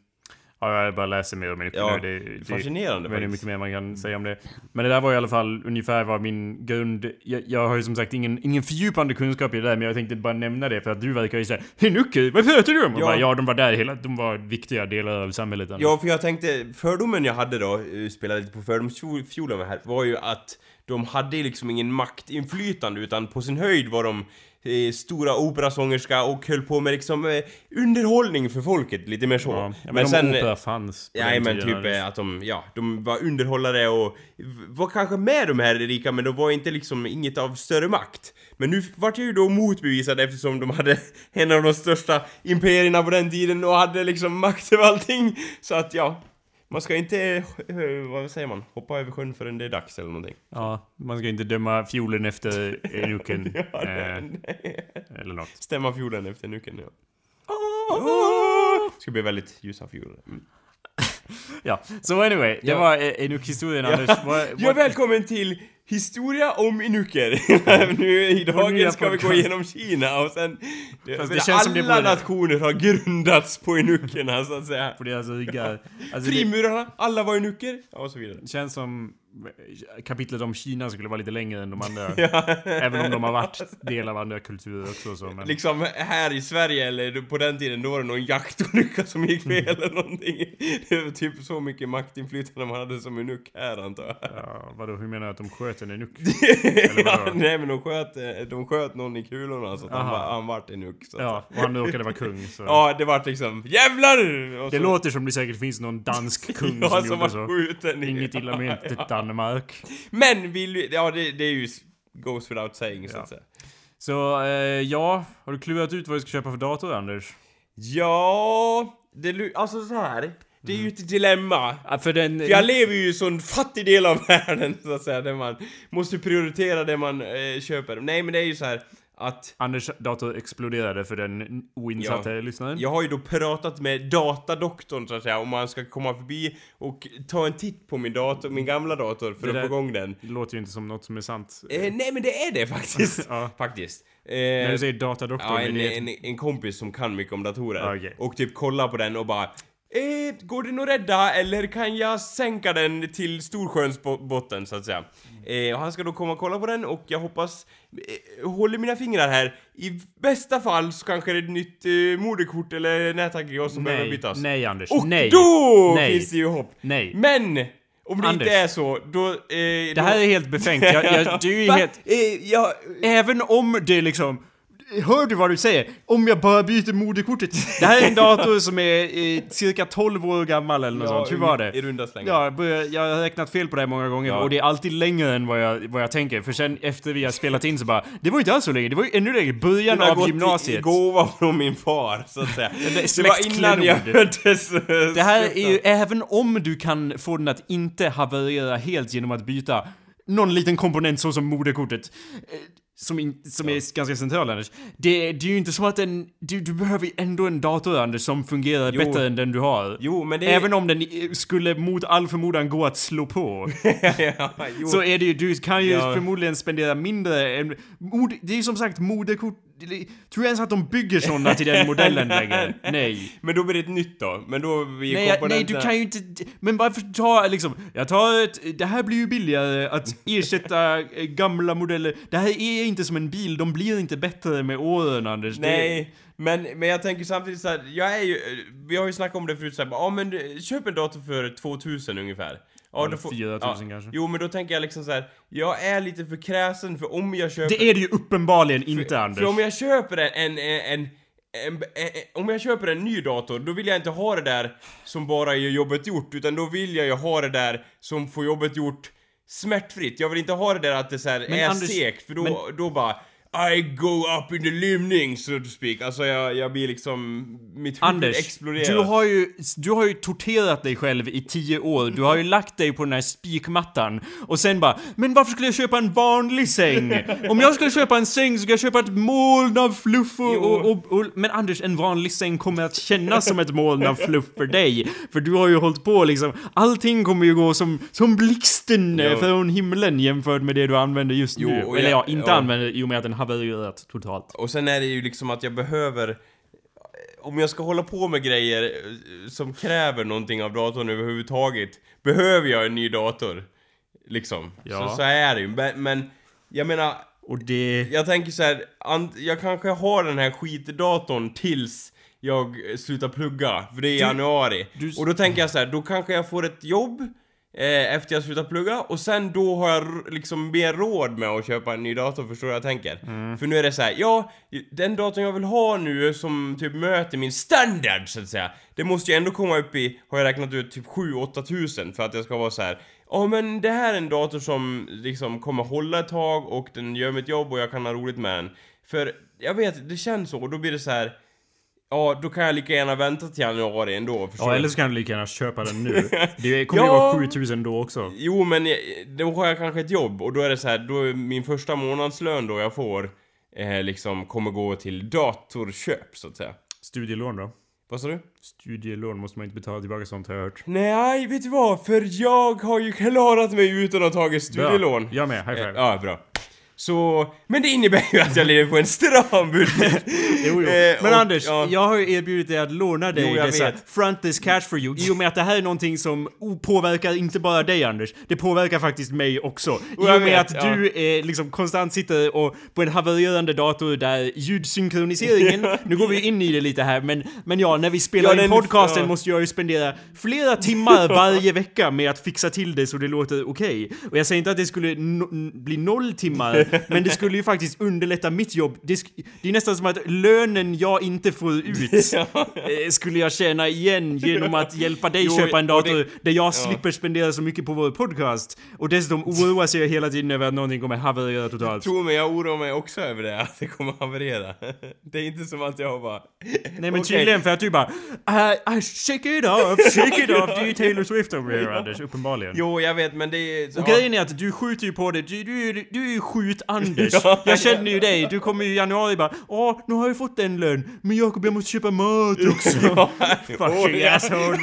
S1: Ja, jag bara läser mer om det
S2: Ja.
S1: Det, det,
S2: fascinerande
S1: det är
S2: faktiskt.
S1: mycket mer man kan säga om det. Men det där var i alla fall ungefär vad min grund... Jag, jag har ju som sagt ingen, ingen fördjupande kunskap i det där, men jag tänkte bara nämna det för att du verkar ju säga Hinuki, vad pratar du
S2: Ja.
S1: Bara, ja, de var där hela... De var viktiga delar av samhället.
S2: Ja, för jag tänkte, fördomen jag hade då, eh, spelade lite på fördomsfiolen här, var ju att de hade liksom ingen maktinflytande utan på sin höjd var de eh, stora operasångerska och höll på med liksom eh, underhållning för folket, lite mer så.
S1: Ja, men, men om opera fanns på
S2: Ja, men typ eh, att de, ja, de var underhållare och var kanske med de här rika men de var inte liksom inget av större makt. Men nu vart jag ju då motbevisad eftersom de hade en av de största imperierna på den tiden och hade liksom makt över allting. Så att ja, man ska inte, eh, vad säger man, hoppa över sjön förrän det är dags eller någonting.
S1: Ja, man ska inte döma fiolen efter enuken.
S2: Ja,
S1: eh,
S2: nej.
S1: eller något.
S2: Stämma fiolen efter nuken, ja. Ska bli väldigt ljusa fioler. Mm.
S1: Ja, så anyway, det
S2: Ja.
S1: var eh, enuk-historien Anders. Vad-
S2: Ja,
S1: vad-
S2: välkommen till Historia om inuker. nu i dagen ska vi gå igenom Kina och sen... Det,
S1: Fast det
S2: alla
S1: känns det borde-
S2: nationer har grundats på inukerna så att säga.
S1: på deras ryggar. Alltså, det
S2: Frimurarna, alla var inuker, ja, och så vidare.
S1: känns som kapitlet om Kina skulle vara lite längre än de andra.
S2: Ja.
S1: Även om de har varit del av andra kulturer också så. Men...
S2: Liksom här i Sverige, eller på den tiden, då var det någon jaktolycka som gick fel eller någonting. Det var typ så mycket maktinflytande man hade som inuk här antar jag.
S1: Ja, vadå, hur menar du att de sköt en enuk?
S2: ja, nej men de sköt, eh, de sköt någon i kulorna så att han, var, han vart. Så att
S1: Ja, och han råkade vara kung så.
S2: Ja, det vart liksom JÄVLAR! Och
S1: Det
S2: så-
S1: låter som det säkert finns någon dansk kung
S2: ja,
S1: som
S2: som
S1: gjorde
S2: var
S1: så.
S2: skjuten i...
S1: Inget illa ment till Danmark.
S2: Men vill vi... Ja, det, det är ju... Goes without saying, så att säga.
S1: Så, eh, ja. Har du klurat ut vad du ska köpa för dator, Anders?
S2: Ja... Det, alltså så här. Det är ju ett dilemma.
S1: Ja, för den...
S2: För jag lever ju i en sån fattig del av världen, så att säga, där man måste prioritera det man eh, köper. Nej, men det är ju så här att...
S1: Anders dator exploderade för den oinsatte lyssnaren.
S2: Jag har ju då pratat med datadoktorn så att säga om man ska komma förbi och ta en titt på min dator, min gamla dator för
S1: Det
S2: att få igång den.
S1: Det låter ju inte som något som är sant.
S2: Eh, nej men det är det faktiskt.
S1: Ja.
S2: Faktiskt. Eh,
S1: När du säger datadoktor,
S2: ja, en, en, en kompis som kan mycket om datorer.
S1: Okej.
S2: Och typ kolla på den och bara Eh, går den att rädda eller kan jag sänka den till Storsjöns bo- botten så att säga? Eh, och han ska då komma och kolla på den och jag hoppas, eh, håller mina fingrar här. I bästa fall så kanske det är ett nytt eh, moderkort eller nätaggregat som behöver
S1: Nej,
S2: bytas.
S1: nej Anders,
S2: Och
S1: nej.
S2: då
S1: Nej.
S2: finns det ju hopp.
S1: Nej.
S2: Men! Om det
S1: Anders.
S2: inte är så, då... Eh,
S1: Det här är helt befängt. Jag, jag, du är helt...
S2: Eh, jag,
S1: Även om det liksom... Hör du vad du säger? Om jag bara byter moderkortet. Det här är en dator som är eh, cirka 12 år gammal eller något sånt. Hur var det?
S2: I runda slängar.
S1: Ja, jag börjar- jag har räknat fel på det här många gånger
S2: Ja.
S1: och det är alltid längre än vad jag, vad jag tänker. För sen efter vi har spelat in så bara, det var inte alls så länge, det var ju ännu längre, början
S2: Den har
S1: av
S2: gått
S1: gymnasiet.
S2: i gåva från min far, så att säga. det var innan jag
S1: släktklenod.
S2: föddes.
S1: Det här är ju, även om du kan få den att inte haverera helt genom att byta någon liten komponent så som moderkortet. eh, Som, in, som är ganska central Anders. Det, det är ju inte som att den, du, du behöver ändå en dator Anders som fungerar
S2: Jo.
S1: bättre än den du har.
S2: Jo, men det.
S1: Även om den skulle mot all förmodan gå att slå på.
S2: ja.
S1: Så är det ju, du kan ju
S2: Ja.
S1: förmodligen spendera mindre än... Mod, det är ju som sagt moderkort... Tror du ens att de bygger sådana till den modellen längre? Nej.
S2: Men då blir det ett nytt då. Men då vi
S1: Nej, jag, nej, du kan ju inte... Men varför ta liksom... Jag tar ett... Det här blir ju billigare att ersätta eh, gamla modeller. Det här är inte som en bil, de blir inte bättre med åren Anders.
S2: Nej, men, men jag tänker samtidigt så här, jag är ju, vi har ju snackat om det förut såhär, ja men eh, köp en dator för 2000 ungefär. Ja,
S1: Eller 4000 kanske.
S2: Jo men då tänker jag liksom så här, jag är lite för kräsen för om jag köper...
S1: Det är det ju uppenbarligen inte Anders.
S2: För om jag köper en, en, en, en, om jag köper en ny dator, då vill jag inte ha det där som bara gör jobbet gjort, utan då vill jag ju ha det där som får jobbet gjort smärtfritt. Jag vill inte ha det där att det så är
S1: Anders,
S2: segt, för då,
S1: men-
S2: då bara I go up in the limning, so to speak. Alltså jag, jag blir liksom... Mitt huvud
S1: Anders,
S2: exploderar.
S1: du har, ju, du har ju torterat dig själv i tio år. Du har ju lagt dig på den här spikmattan och sen bara Men varför skulle jag köpa en vanlig säng? Om jag skulle köpa en säng så ska jag köpa ett moln av fluff och, och, och, och Men Anders, en vanlig säng kommer att kännas som ett moln av fluff för dig. För du har ju hållit på liksom Allting kommer ju gå som, som blixten
S2: Jo.
S1: från himlen jämfört med det du använder just
S2: Jo,
S1: nu. Eller
S2: jag-
S1: ja, inte använder i och med att den havererat totalt.
S2: Och sen är det ju liksom att jag behöver... Om jag ska hålla på med grejer eh, som kräver någonting av datorn överhuvudtaget, behöver jag en ny dator. Liksom.
S1: Ja.
S2: Så, så är det ju. Men, men jag menar,
S1: Och det...
S2: jag tänker så här, jag kanske har den här skitdatorn tills jag slutar plugga, för det är
S1: Du-
S2: januari.
S1: du-
S2: Och då tänker jag så här, då kanske jag får ett jobb eh, efter jag slutar plugga och sen då har jag liksom mer råd med att köpa en ny dator, förstår du vad jag tänker?
S1: Mm.
S2: För nu är det så här, ja, den datorn jag vill ha nu som typ möter min standard så att säga, det måste ju ändå komma upp i, har jag räknat ut, typ 7-8 tusen för att jag ska vara så här. Ja men det här är en dator som liksom kommer hålla ett tag och den gör mitt jobb och jag kan ha roligt med den. För jag vet, det känns så och då blir det så här. Ja, då kan jag lika gärna vänta till januari ändå, förstår
S1: Ja, eller så kan du lika gärna köpa den nu. Det kommer ju
S2: Ja.
S1: vara 7000 då också.
S2: Jo, men då har jag kanske ett jobb och då är det så här, då är min första månadslön då jag får eh, liksom kommer gå till datorköp så att säga.
S1: Studielån då?
S2: Vad sa du?
S1: Studielån måste man inte betala tillbaka sånt har jag hört.
S2: Nej, vet du vad? För jag har ju klarat mig utan att ha tagit studielån.
S1: Bra. Jag med, high five.
S2: Eh, Ja, bra. Så, men det innebär ju att jag lever på en stram budget.
S1: Jo, jo.
S2: Eh,
S1: Men
S2: och-
S1: Anders,
S2: ja.
S1: jag har ju erbjudit dig att låna dig
S2: Jo,
S1: dessa
S2: vet.
S1: front this cash for you i och med att det här är någonting som påverkar inte bara dig Anders, det påverkar faktiskt mig också. I
S2: Och
S1: med
S2: vet,
S1: att
S2: ja.
S1: du eh, liksom konstant sitter och på en havererande dator där ljudsynkroniseringen, nu går vi in i det lite här men, men ja, när vi spelar
S2: Ja,
S1: in podcasten
S2: ja.
S1: måste jag ju spendera flera timmar varje vecka med att fixa till det så det låter okej. Och jag säger inte att det skulle no- bli noll timmar, men det skulle ju faktiskt underlätta mitt jobb. Det, det är nästan som att lönen jag inte får ut eh, skulle jag tjäna igen genom att hjälpa dig
S2: Jo,
S1: köpa en dator
S2: det-
S1: där jag slipper spendera så mycket på vår podcast. Och dessutom oroar sig jag hela tiden över att någonting kommer haverera totalt.
S2: Tro mig, jag oroar mig också över det, att det kommer haverera. Det är inte som att jag bara...
S1: Nej men
S2: Okej.
S1: tydligen för att du bara uh, uh, shake it off, shake it off. Det är ju Taylor Swift over here Anders, uppenbarligen.
S2: Jo, jag vet, men det är...
S1: Och grejen är att du skjuter ju på det, du, du, du, är ju skjut-Anders.
S2: Ja,
S1: jag känner ju dig, du kommer ju i januari bara Åh, nu har jag fått en lön, men Jakob jag måste köpa mat också. Fucking
S2: ja.
S1: asshole.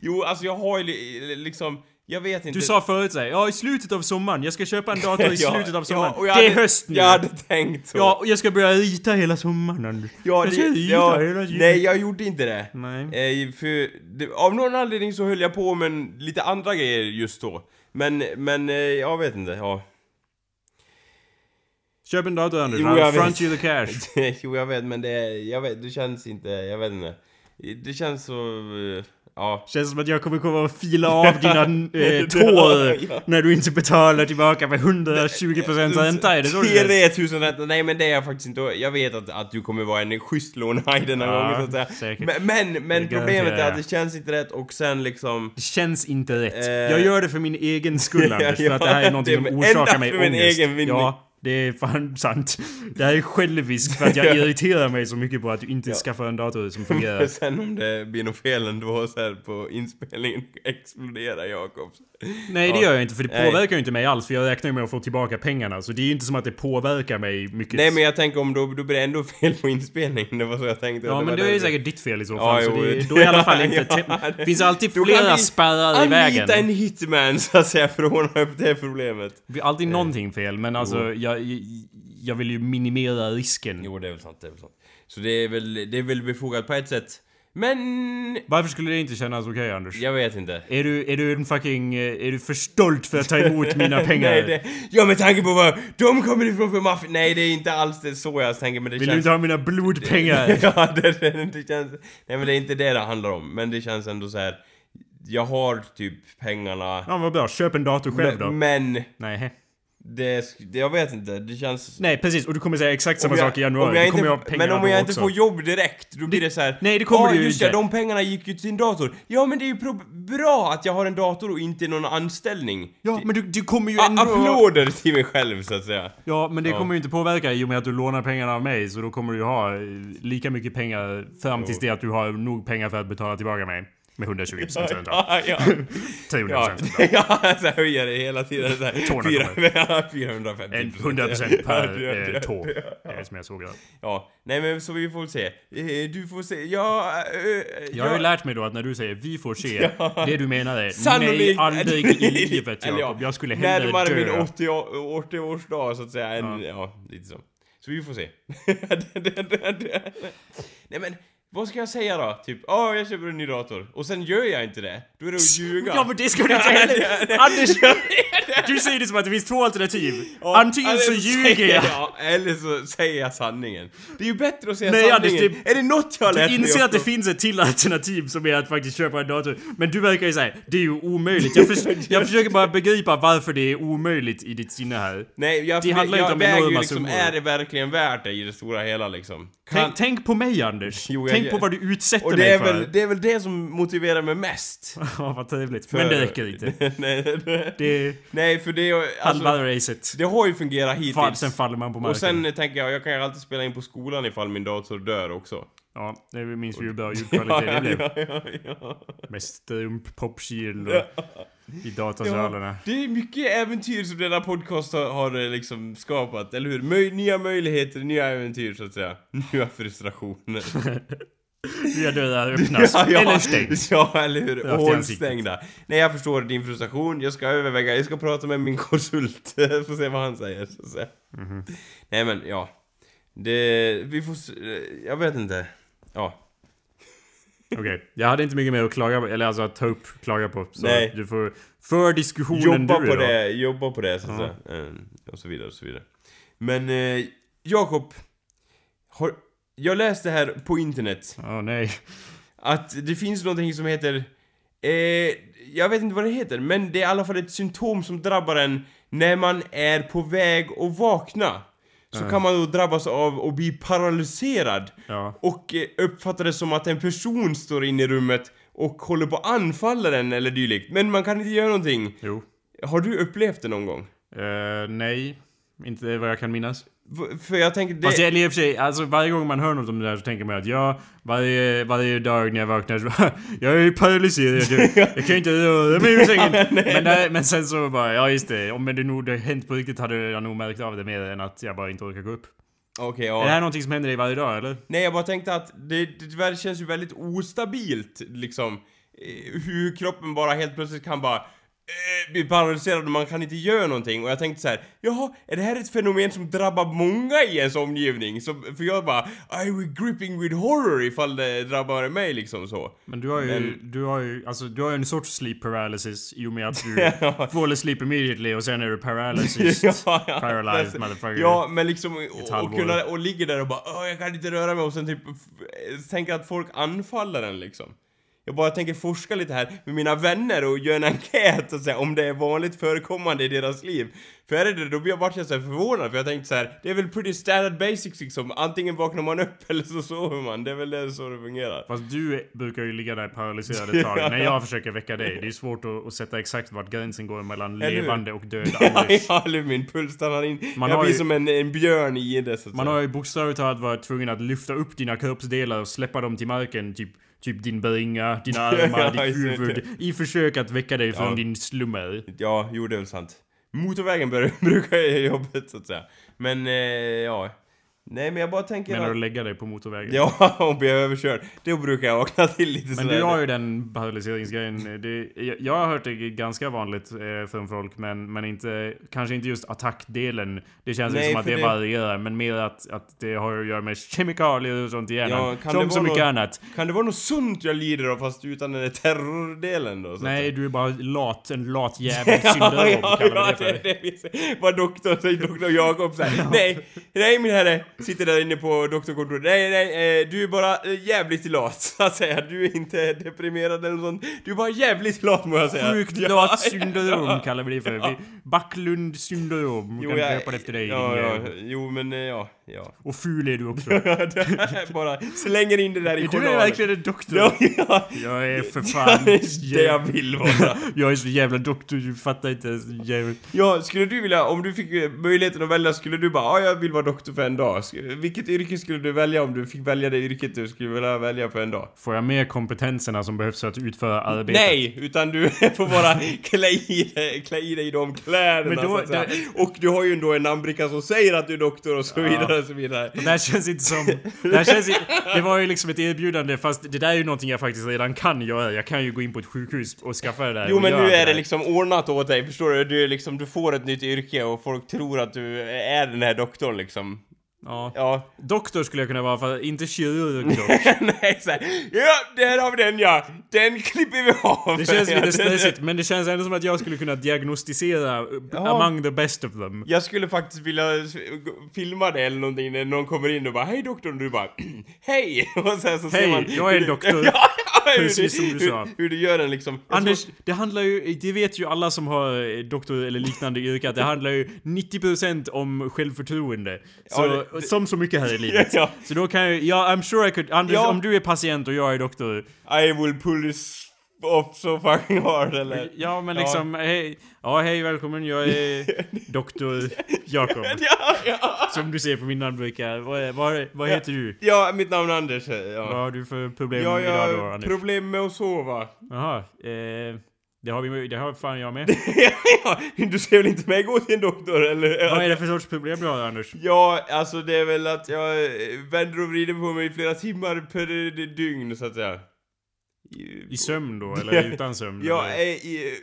S2: Jo, alltså jag har ju li- liksom... Jag vet inte...
S1: Du sa förut såhär, ja i slutet av sommaren, jag ska köpa en dator i
S2: Ja,
S1: slutet av
S2: ja,
S1: sommaren.
S2: jag
S1: det är höst nu.
S2: Jag hade tänkt så.
S1: Ja, och jag ska börja rita hela sommaren Anders.
S2: Ja,
S1: jag ska
S2: det,
S1: rita
S2: ja,
S1: hela tiden.
S2: nej, jag gjorde inte det.
S1: Nej.
S2: Eh, för det, av någon anledning så höll jag på med lite andra grejer just då. Men, men eh, jag vet inte, ja.
S1: Köp en dator Anders, I'll front you the cash.
S2: jo, jag vet, men det, jag vet, det känns inte, jag vet inte. Det känns så, eh, ja.
S1: Känns som att jag kommer komma och fila av dina eh, tår
S2: Ja.
S1: när du inte betalar tillbaka med 120% ränta. Är det så det känns?
S2: 3000 ränta, nej men det är jag faktiskt inte. Jag vet att, att du kommer vara en schysst lånehaj denna
S1: Ja,
S2: gången så att säga.
S1: säkert.
S2: Men, men, men problemet är att det känns inte rätt och sen liksom...
S1: Det känns inte rätt.
S2: Eh.
S1: Jag gör det för min egen skull Anders, för
S2: Ja,
S1: att det här är någonting som orsakar mig
S2: för min
S1: ångest.
S2: egen vinning.
S1: Ja, det är fan sant. Det här är själviskt för att jag irriterar mig så mycket på att du inte skaffar en dator som fungerar.
S2: Sen om det blir något fel ändå så här på inspelningen exploderar Jakobs.
S1: Nej det
S2: Ja.
S1: gör jag inte för det
S2: Nej.
S1: påverkar ju inte mig alls för jag räknar ju med att få tillbaka pengarna så det är ju inte som att det påverkar mig mycket.
S2: Nej men jag tänker om då, då blir det ändå fel på inspelningen, det var så jag tänkte.
S1: Ja
S2: det
S1: men det är ju säkert ditt fel i så
S2: Ja,
S1: fall. så
S2: jo,
S1: det, då är i alla fall inte...
S2: Ja, det-
S1: finns alltid flera spärrar i vägen.
S2: Anlita en hitman så att säga för att ordna upp det problemet.
S1: Det blir alltid någonting fel men alltså jag, jag vill ju minimera risken.
S2: Jo det är väl sant, det är väl sant. Så det är väl, det är väl befogat på ett sätt. Men...
S1: Varför skulle det inte kännas okej Anders?
S2: Jag vet inte.
S1: Är du, är du en fucking... eh, Är du för stolt för att ta emot mina pengar?
S2: Nej, det, ja med tanke på vad de kommer ifrån för maffia. Nej det är inte alls det så jag tänker men det
S1: Vill du
S2: känns...
S1: inte ha mina blodpengar?
S2: ja det, det, det känns... Nej men det är inte det det handlar om. Men det känns ändå så här. Jag har typ pengarna.
S1: Ja vad bra, köp en dator själv då.
S2: men, men
S1: Nej.
S2: Det, det, jag vet inte, det känns...
S1: Nej precis, och du kommer säga exakt samma
S2: jag-
S1: sak i januari.
S2: jag inte,
S1: pengarna
S2: Men om jag inte får jobb direkt, då blir det så här.
S1: nej, det kommer
S2: "Ah,
S1: du ju
S2: just
S1: inte."
S2: det, de pengarna gick ju till din dator. Ja, men det är ju bra att jag har en dator och inte någon anställning.
S1: Ja, men du, du kommer ju ändå...
S2: applåder till mig själv, så att säga.
S1: Ja, men det
S2: Ja.
S1: kommer ju inte påverka i och med att du lånar pengarna av mig. Så då kommer du ju ha eh, lika mycket pengar fram tills det att du har nog pengar för att betala tillbaka mig. Med 120 procent.
S2: Ja, ja.
S1: 300
S2: Ja,
S1: procent.
S2: ja så höjer det hela tiden så här.
S1: 200
S2: Fyra- 450
S1: En 100 procent per
S2: Ja, ja,
S1: eh, tå.
S2: ja.
S1: Är som jag såg det.
S2: Ja, nej men så vi får se. Eh, Du får se, ja... eh,
S1: Jag har ju
S2: ja.
S1: lärt mig då att när du säger vi får se, det du menar är nej
S2: Sannolikt...
S1: aldrig i livet
S2: ja,
S1: Jakob. Jag skulle hellre
S2: Närmare min
S1: dö.
S2: 80 å- 80-årsdag så att säga, än, ja. lite så. Så vi får se. Nej men, vad ska jag säga då? Typ, ja jag köper en ny dator. Och sen gör jag inte det. Då är det att ljuga.
S1: Ja men det ska du inte heller... Anders! Du säger det som att det finns två alternativ.
S2: Ja,
S1: Antingen så ljuger jag.
S2: Eller så säger jag sanningen. Det är ju bättre att säga
S1: Nej, Anders,
S2: sanningen.
S1: det-
S2: Är det något jag har lärt
S1: Du
S2: mig
S1: inser att det finns ett till alternativ som är att faktiskt köpa en dator. Men du verkar ju säga det är ju omöjligt. Jag, förs jag försöker bara begripa varför det är omöjligt i ditt sinne här.
S2: Nej, jag,
S1: Det handlar
S2: jag
S1: inte om
S2: väger
S1: enorma
S2: ju liksom,
S1: summor.
S2: är det verkligen värt det i det stora hela liksom? Kan,
S1: Tänk, tänk på mig Anders.
S2: Jo, jag-
S1: tänk på vad du utsätter mig för.
S2: väl, det är väl det som motiverar mig mest.
S1: Ja, vad trevligt. Men det räcker inte.
S2: nej, nej.
S1: Det
S2: nej, för det, alltså,
S1: halva racet.
S2: det har ju fungerat hittills.
S1: Fall, sen faller man på marken.
S2: och sen tänker jag, jag kan ju alltid spela in på skolan ifall min dator dör också.
S1: Ja, det minns vi ju hur bra ljudkvalitet det blev.
S2: ja, ja, ja.
S1: Med strump, och i datasalarna.
S2: Det är mycket äventyr som denna podcast har, har eh, liksom skapat, eller hur? Möj, nya möjligheter, nya äventyr så att säga. Nya frustrationer.
S1: Nya dörrar öppnas. Eller stängs.
S2: Ja, eller hur? Hålstängda. Nej, jag förstår din frustration. Jag ska överväga, jag ska prata med min konsult. Får se vad han säger, säga.
S1: Mhm.
S2: Nej men, ja. Det, vi får jag vet inte. Ja.
S1: Okej, jag hade inte mycket mer att klaga på, eller alltså att ta upp, klaga på. Så
S2: Nej.
S1: du får för diskussionen
S2: Jobba
S1: du
S2: på
S1: då.
S2: det, jobba på det så att
S1: Ja.
S2: säga. Eh, Och så vidare, och så vidare. Men, eh, Jakob. Har, jag läste här på internet
S1: Ja, nej.
S2: att det finns någonting som heter... Eh, jag vet inte vad det heter, men det är i alla fall ett symptom som drabbar en när man är på väg att vakna. Så kan man då drabbas av att bli paralyserad.
S1: Ja.
S2: Och eh, uppfatta det som att en person står inne i rummet och håller på att anfalla den eller dylikt. Men man kan inte göra någonting.
S1: Jo.
S2: Har du upplevt det någon gång?
S1: Eh, nej. Inte vad jag kan minnas.
S2: För jag tänker det...
S1: Fast jag, i och för sig, alltså varje gång man hör något om det där så tänker man att ja, varje, varje dag när jag vaknar så jag är ju paralyserad, jag, jag kan ju inte röra mig ur sängen. men, där, men sen så bara, ja just det, om det nog hade hänt på riktigt hade jag nog märkt av det mer än att jag bara inte orkar gå upp.
S2: Okej,
S1: Är det
S2: ja.
S1: här någonting som händer dig varje dag eller?
S2: Nej, jag bara tänkte att det, det känns ju väldigt ostabilt, liksom. Eh, Hur kroppen bara helt plötsligt kan bara eh, bli paralyserad och man kan inte göra någonting. Och jag tänkte så här, jaha, är det här ett fenomen som drabbar många i ens omgivning? Så, för jag bara, I will gripping with horror ifall det drabbar mig liksom så.
S1: Men du har ju,
S2: Men-
S1: du har ju, alltså du har ju en sorts sleep paralysis i och med att du
S2: Ja.
S1: fall asleep immediately och sen är du paralysis.
S2: Ja, ja.
S1: Paralyzed motherfucker.
S2: Ja, men liksom och, och kunna och ligger där och bara jag kan inte röra mig och sen typ tänker att folk anfaller en liksom. Jag bara tänker forska lite här med mina vänner och göra en enkät och säga om det är vanligt förekommande i deras liv. För är det det, då blir jag bara så här förvånad för jag tänkte så här, det är väl pretty standard basics liksom. Antingen vaknar man upp eller så sover man. Det är väl det så det fungerar.
S1: Fast du brukar ju ligga där paralyserad ett tag när jag försöker väcka dig. Det är svårt att, att sätta exakt vart gränsen går mellan levande och död
S2: Ja,
S1: Anders.
S2: ja, eller min puls stannar in.
S1: Man
S2: jag
S1: har
S2: blir
S1: ju-
S2: som en, en björn i det så att
S1: Man
S2: säga.
S1: har ju bokstavligt talat varit tvungen att lyfta upp dina kroppsdelar och släppa dem till marken. Typ, typ din bringa, dina armar,
S2: Ja,
S1: ditt huvud. I försök att väcka dig från
S2: Ja.
S1: din slummer.
S2: Ja, jo det är väl sant. Motorvägen brukar jag göra jobbet så att säga. Men, eh, ja. Nej men jag bara tänker
S1: Menar du
S2: att...
S1: lägga dig på motorvägen?
S2: Ja, jag är överkörd. Då brukar jag vakna till lite
S1: Men
S2: sådär.
S1: du har ju den paralyseringsgrejen. Det, jag, har hört det ganska vanligt eh, från folk, men, men inte, kanske inte just attackdelen. Det känns
S2: Nej,
S1: som att det,
S2: det-
S1: varierar, men mer att, att det har att göra med kemikalier och sånt i hjärnan.
S2: Ja, kan
S1: som
S2: det
S1: så mycket
S2: något-
S1: annat.
S2: Kan det vara något sunt jag lider av fast utan den där terrordelen då?
S1: Nej, du är bara lat, en lat jävel syndrom
S2: ja, ja, ja,
S1: det
S2: det det. Vad doktorn säger, doktor Jakob säger. Nej, nej min herre. Sitter där inne på doktorkontoret. Nej, nej, eh, du är bara eh, jävligt lat, så att säga. Du är inte deprimerad eller något sånt. Du är bara jävligt lat, må jag säga.
S1: Sjukt lat syndrom kallar vi det för. Backlund syndrom.
S2: Jo,
S1: kan
S2: jag-
S1: efter dig.
S2: Ja,
S1: din
S2: ja, jo men eh, ja, ja.
S1: Och ful är du också.
S2: bara slänger in det där i
S1: Är du
S2: journalen.
S1: verkligen en doktor?
S2: Ja, ja.
S1: Jag är för fan...
S2: Det är det jag vill vara.
S1: Jag är så jävla doktor, du fattar inte ens. Jävel.
S2: Ja, skulle du vilja, om du fick eh, möjligheten att välja, skulle du bara ja, jag vill vara doktor för en dag. Vilket yrke skulle du välja om du fick välja det yrket du skulle vilja välja för en dag?
S1: Får jag med kompetenserna som behövs för att utföra arbetet?
S2: Nej, utan du får bara klä i dig, klä i dig de kläderna
S1: Men då-
S2: så att säga.
S1: där-
S2: Och du har ju ändå en namnbricka som säger att du är doktor och så vidare och så vidare.
S1: Det här känns inte som... Det, här känns, det var ju liksom ett erbjudande fast det där är ju någonting jag faktiskt redan kan göra. Jag kan ju gå in på ett sjukhus och skaffa det där
S2: Jo men nu är
S1: där.
S2: det liksom ordnat åt dig, förstår du? Du, liksom, du får ett nytt yrke och folk tror att du är den här doktorn liksom.
S1: Ja.
S2: Ja.
S1: Doktor skulle jag kunna vara, för inte kirurg dock.
S2: Nej, så här, ja, där har vi den ja! Den klipper vi av!
S1: Det känns lite stressigt, men det känns ändå som att jag skulle kunna diagnostisera
S2: Ja.
S1: among the best of them.
S2: Jag skulle faktiskt vilja filma det eller någonting när någon kommer in och bara Hej doktorn, och du bara Hej! Och sen så ser
S1: Hej,
S2: man
S1: jag är
S2: du-
S1: doktor.
S2: ja,
S1: Precis som du sa.
S2: Hur, hur du gör den liksom Jag
S1: Anders, det handlar ju, det vet ju alla som har eh, doktor eller liknande yrke att det handlar ju 90% om självförtroende. Så,
S2: Ja, det-
S1: som så mycket här i
S2: tror-
S1: livet.
S2: ja,
S1: Så då kan jag, ja I'm sure I could, Anders om du är patient och jag är doktor.
S2: I will pull this off so fucking hard eller
S1: Ja men
S2: Ja.
S1: liksom, hej, ja hej välkommen jag är doktor Jakob.
S2: Ja, ja!
S1: Som du ser på min namnbricka. Vad, vad, vad heter du?
S2: Ja, mitt namn är Anders.
S1: Vad
S2: Ja,
S1: har du för problem
S2: ja jag
S1: idag då Anders?
S2: problem med att sova.
S1: Jaha, eh, det har vi, det har fan jag med.
S2: ja, du ser väl inte mig gå till en doktor eller?
S1: Vad är det för sorts problem du har Anders?
S2: Ja, alltså det är väl att jag vänder och vrider på mig i flera timmar per dygn så att säga.
S1: I sömn då, eller utan sömn?
S2: Ja, eh, i,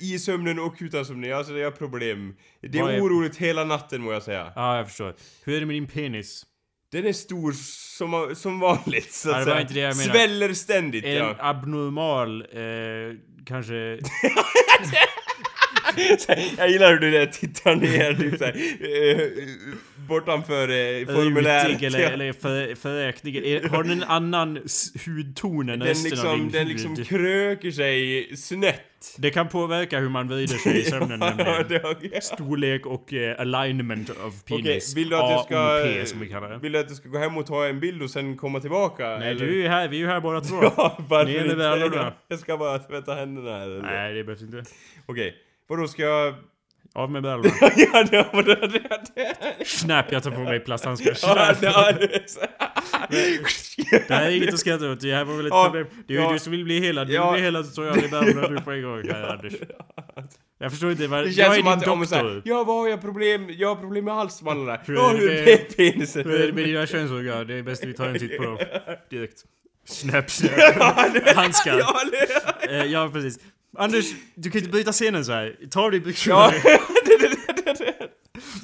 S2: eh, i sömnen och utan sömnen. Alltså jag har problem. Det är
S1: är-
S2: oroligt hela natten må jag säga.
S1: Ja, jag förstår. Hur är det med din penis?
S2: Den är stor som, som vanligt så
S1: Ja,
S2: att
S1: var
S2: säga.
S1: inte det jag menade.
S2: Sväller ständigt
S1: den
S2: ja.
S1: abnormal, eh, kanske...
S2: jag gillar hur du där tittar ner typ såhär, eh, bortanför eh, formuläret.
S1: Rutig eller, eller för? Är- Har den en annan hudton än
S2: Den
S1: resten av
S2: liksom,
S1: din
S2: den
S1: hud?
S2: liksom kröker sig snett.
S1: Det kan påverka hur man vrider sig i sömnen nämligen.
S2: okay.
S1: Storlek och eh, alignment of penis.
S2: vill du att jag ska...
S1: Som vi kallar det.
S2: Vill du att jag ska gå hem och ta en bild och sen komma tillbaka?
S1: Nej,
S2: eller?
S1: du är ju här, vi är ju här båda två.
S2: Ja, varför
S1: Ner med
S2: inte? Jag ska bara tvätta händerna här. eller?
S1: Nej, det behövs inte.
S2: Okej, vadå ska jag...
S1: Av med brallorna.
S2: ja, det var det, det, det.
S1: Snap, jag tar på mig plasthandskar.
S2: Ja,
S1: Snap.
S2: det,
S1: här är inget att skratta åt, det här var väl ett
S2: Ja,
S1: problem. Det är ju
S2: ja.
S1: du som vill bli helad, du
S2: Ja.
S1: vill bli helad så tar jag dig brallorna du på en gång här Anders. Jag förstår inte,
S2: Det
S1: jag är din
S2: så här,
S1: doktor.
S2: ja vad har jag problem, jag har problem med halsmandlarna.
S1: Hur
S2: Ja,
S1: är det med-
S2: är penisen?
S1: Hur är det med dina könsorgan? Det är bäst vi tar en titt på dem. Direkt. Snap, snap. Handskar.
S2: Ja,
S1: Eh, ja, precis. Anders, du kan inte bryta scenen så här. Ta av dig byxorna.
S2: ja, det, det, det, det, det.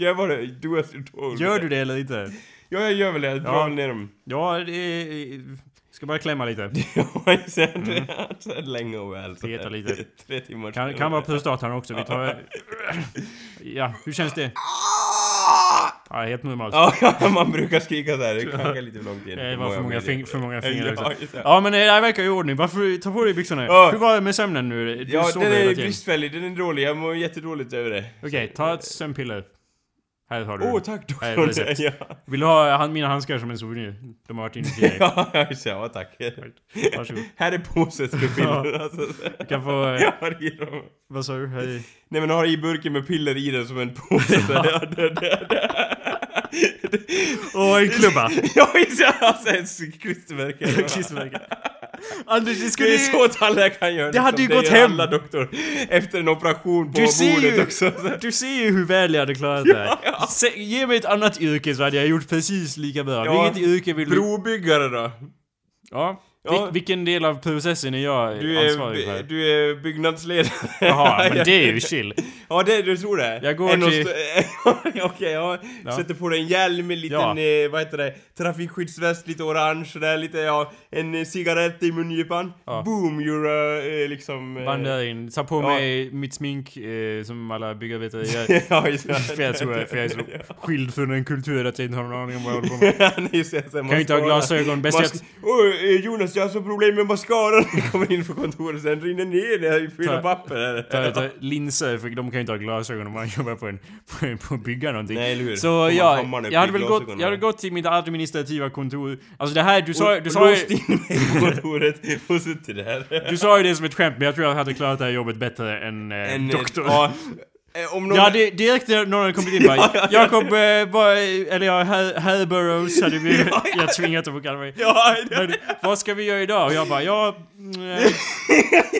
S2: Gör bara det, do as you're told.
S1: Gör du det eller inte?
S2: Ja, jag gör väl det. Jag drar väl ner dem.
S1: Ja, det är... Ska bara klämma lite.
S2: Ja. Så här länge och väl.
S1: Peta lite.
S2: Tre timmar.
S1: Kan, kan vara prostatan också. Vi tar... Ja, hur känns det? Ja, helt normalt.
S2: Ja, man brukar skrika så här. Det knackar lite för långt in.
S1: Det var för många, fing för många fingrar
S2: Ja,
S1: också. Ja men det här verkar i ordning. Varför ta på dig byxorna?
S2: Ja.
S1: Hur var det med sömnen nu? Du
S2: Ja, den är bristfällig. Den är dålig. Jag mår jättedåligt över det.
S1: Okej, ta ett sömnpiller. Här har du.
S2: Åh, oh, tack doktorn. Ja,
S1: Vill du ha han, mina handskar som en souvenir? De har varit inne till dig.
S2: ja, just det. ja, tack.
S1: Varsågod.
S2: Här är påset med piller. Alltså,
S1: Du kan få...
S2: jag har i dem.
S1: Vad sa du? I-
S2: Nej men har i burken med piller i den som en påse. Ja, det, det, det.
S1: Åh, en klubba!
S2: Ja, just det. Alltså ett klistermärke.
S1: Klistermärke. Anders, det
S2: Det
S1: skulle
S2: är
S1: ju...
S2: så tandläkaren gör.
S1: Det hade ju
S2: liksom.
S1: gått hem.
S2: alla doktor. Efter en operation på
S1: Du
S2: bordet
S1: ju,
S2: också.
S1: du ser ju hur väl jag hade klarat det här. Se, ge mig ett annat yrke så hade jag gjort precis lika bra.
S2: Ja.
S1: Vilket yrke vill du...
S2: Brobyggare då?
S1: Ja.
S2: Ja.
S1: Vil- vilken del av processen är jag
S2: Du är,
S1: ansvarig för?
S2: du är byggnadsledare.
S1: Jaha, men det är ju chill.
S2: Ja, det, du tror det?
S1: Jag går
S2: En
S1: till-
S2: Okej, ja.
S1: Ja.
S2: Sätter på dig en hjälm, en liten,
S1: Ja.
S2: eh, vad heter det, trafikskyddsväst, lite orange där, lite, ja, en eh, cigarett i mungipan.
S1: Ja.
S2: Boom, you're uh, liksom... eh,
S1: Vandrar in, tar på
S2: Ja.
S1: mig mitt smink eh, som alla byggarbetare gör.
S2: ja, just det.
S1: för jag tror jag, för jag är så skild från en kultur att jag inte har någon aning om vad jag håller på med.
S2: Ser, så här,
S1: Kan ju inte ha glasögon. Bäst
S2: Mas- Oj, Jonas, jag har så problem med mascaran. Jag kommer in på kontoret, sen rinner ner här fyra
S1: Ta-
S2: papper.
S1: ta, ta linser, för de kan ju inte ha glasögon om man jobbar på en, på, på att bygga någonting.
S2: Nej, eller hur?
S1: Så ja, jag hade väl gått, jag hade gått till mitt administrativa kontor. Alltså det här, du sa,
S2: Och-
S1: du sa,
S2: låst in mig på kontoret och suttit där.
S1: du sa ju det som ett skämt, men jag tror jag hade klarat det här jobbet bättre än eh,
S2: En,
S1: doktor.
S2: Ja, eh, om någon...
S1: Ja, det, direkt när någon hade kommit in bara, Jakob, eh, bara, eller ja, herr Burrows hade vi, jag tvingat att få kalla mig.
S2: Ja,
S1: Men, vad ska vi göra idag? Och jag bara, ja... mm, eh,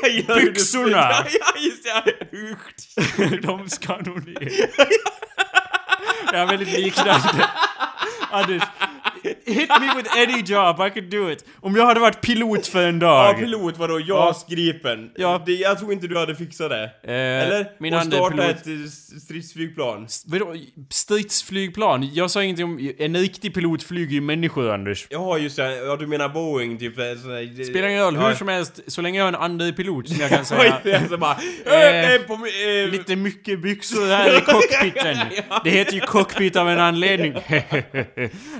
S2: jag
S1: Byxorna.
S2: Ja, ja, just det.
S1: De ska nog ner. Jag är väldigt liknande. Anders, hit me with any job, I could do it. Om jag hade varit pilot för en
S2: Ja,
S1: dag.
S2: pilot vadå? JAS Gripen?
S1: Ja.
S2: Det, jag tror inte du hade fixat det.
S1: Eh,
S2: Eller?
S1: min
S2: och starta
S1: pilot-
S2: ett eh, stridsflygplan.
S1: Vadå, stridsflygplan? Jag sa ingenting om... En riktig pilot flyger ju människor, Anders.
S2: Ja, just det. Ja, du menar Boeing, typ. eh, sådär,
S1: Spelar ingen roll,
S2: ja.
S1: hur som helst, så länge jag har en andra pilot som jag kan säga...
S2: det är så bara...
S1: Eh,
S2: Eh, eh, på,
S1: Lite mycket byxor här i cockpiten. Det heter ju cockpit av en anledning.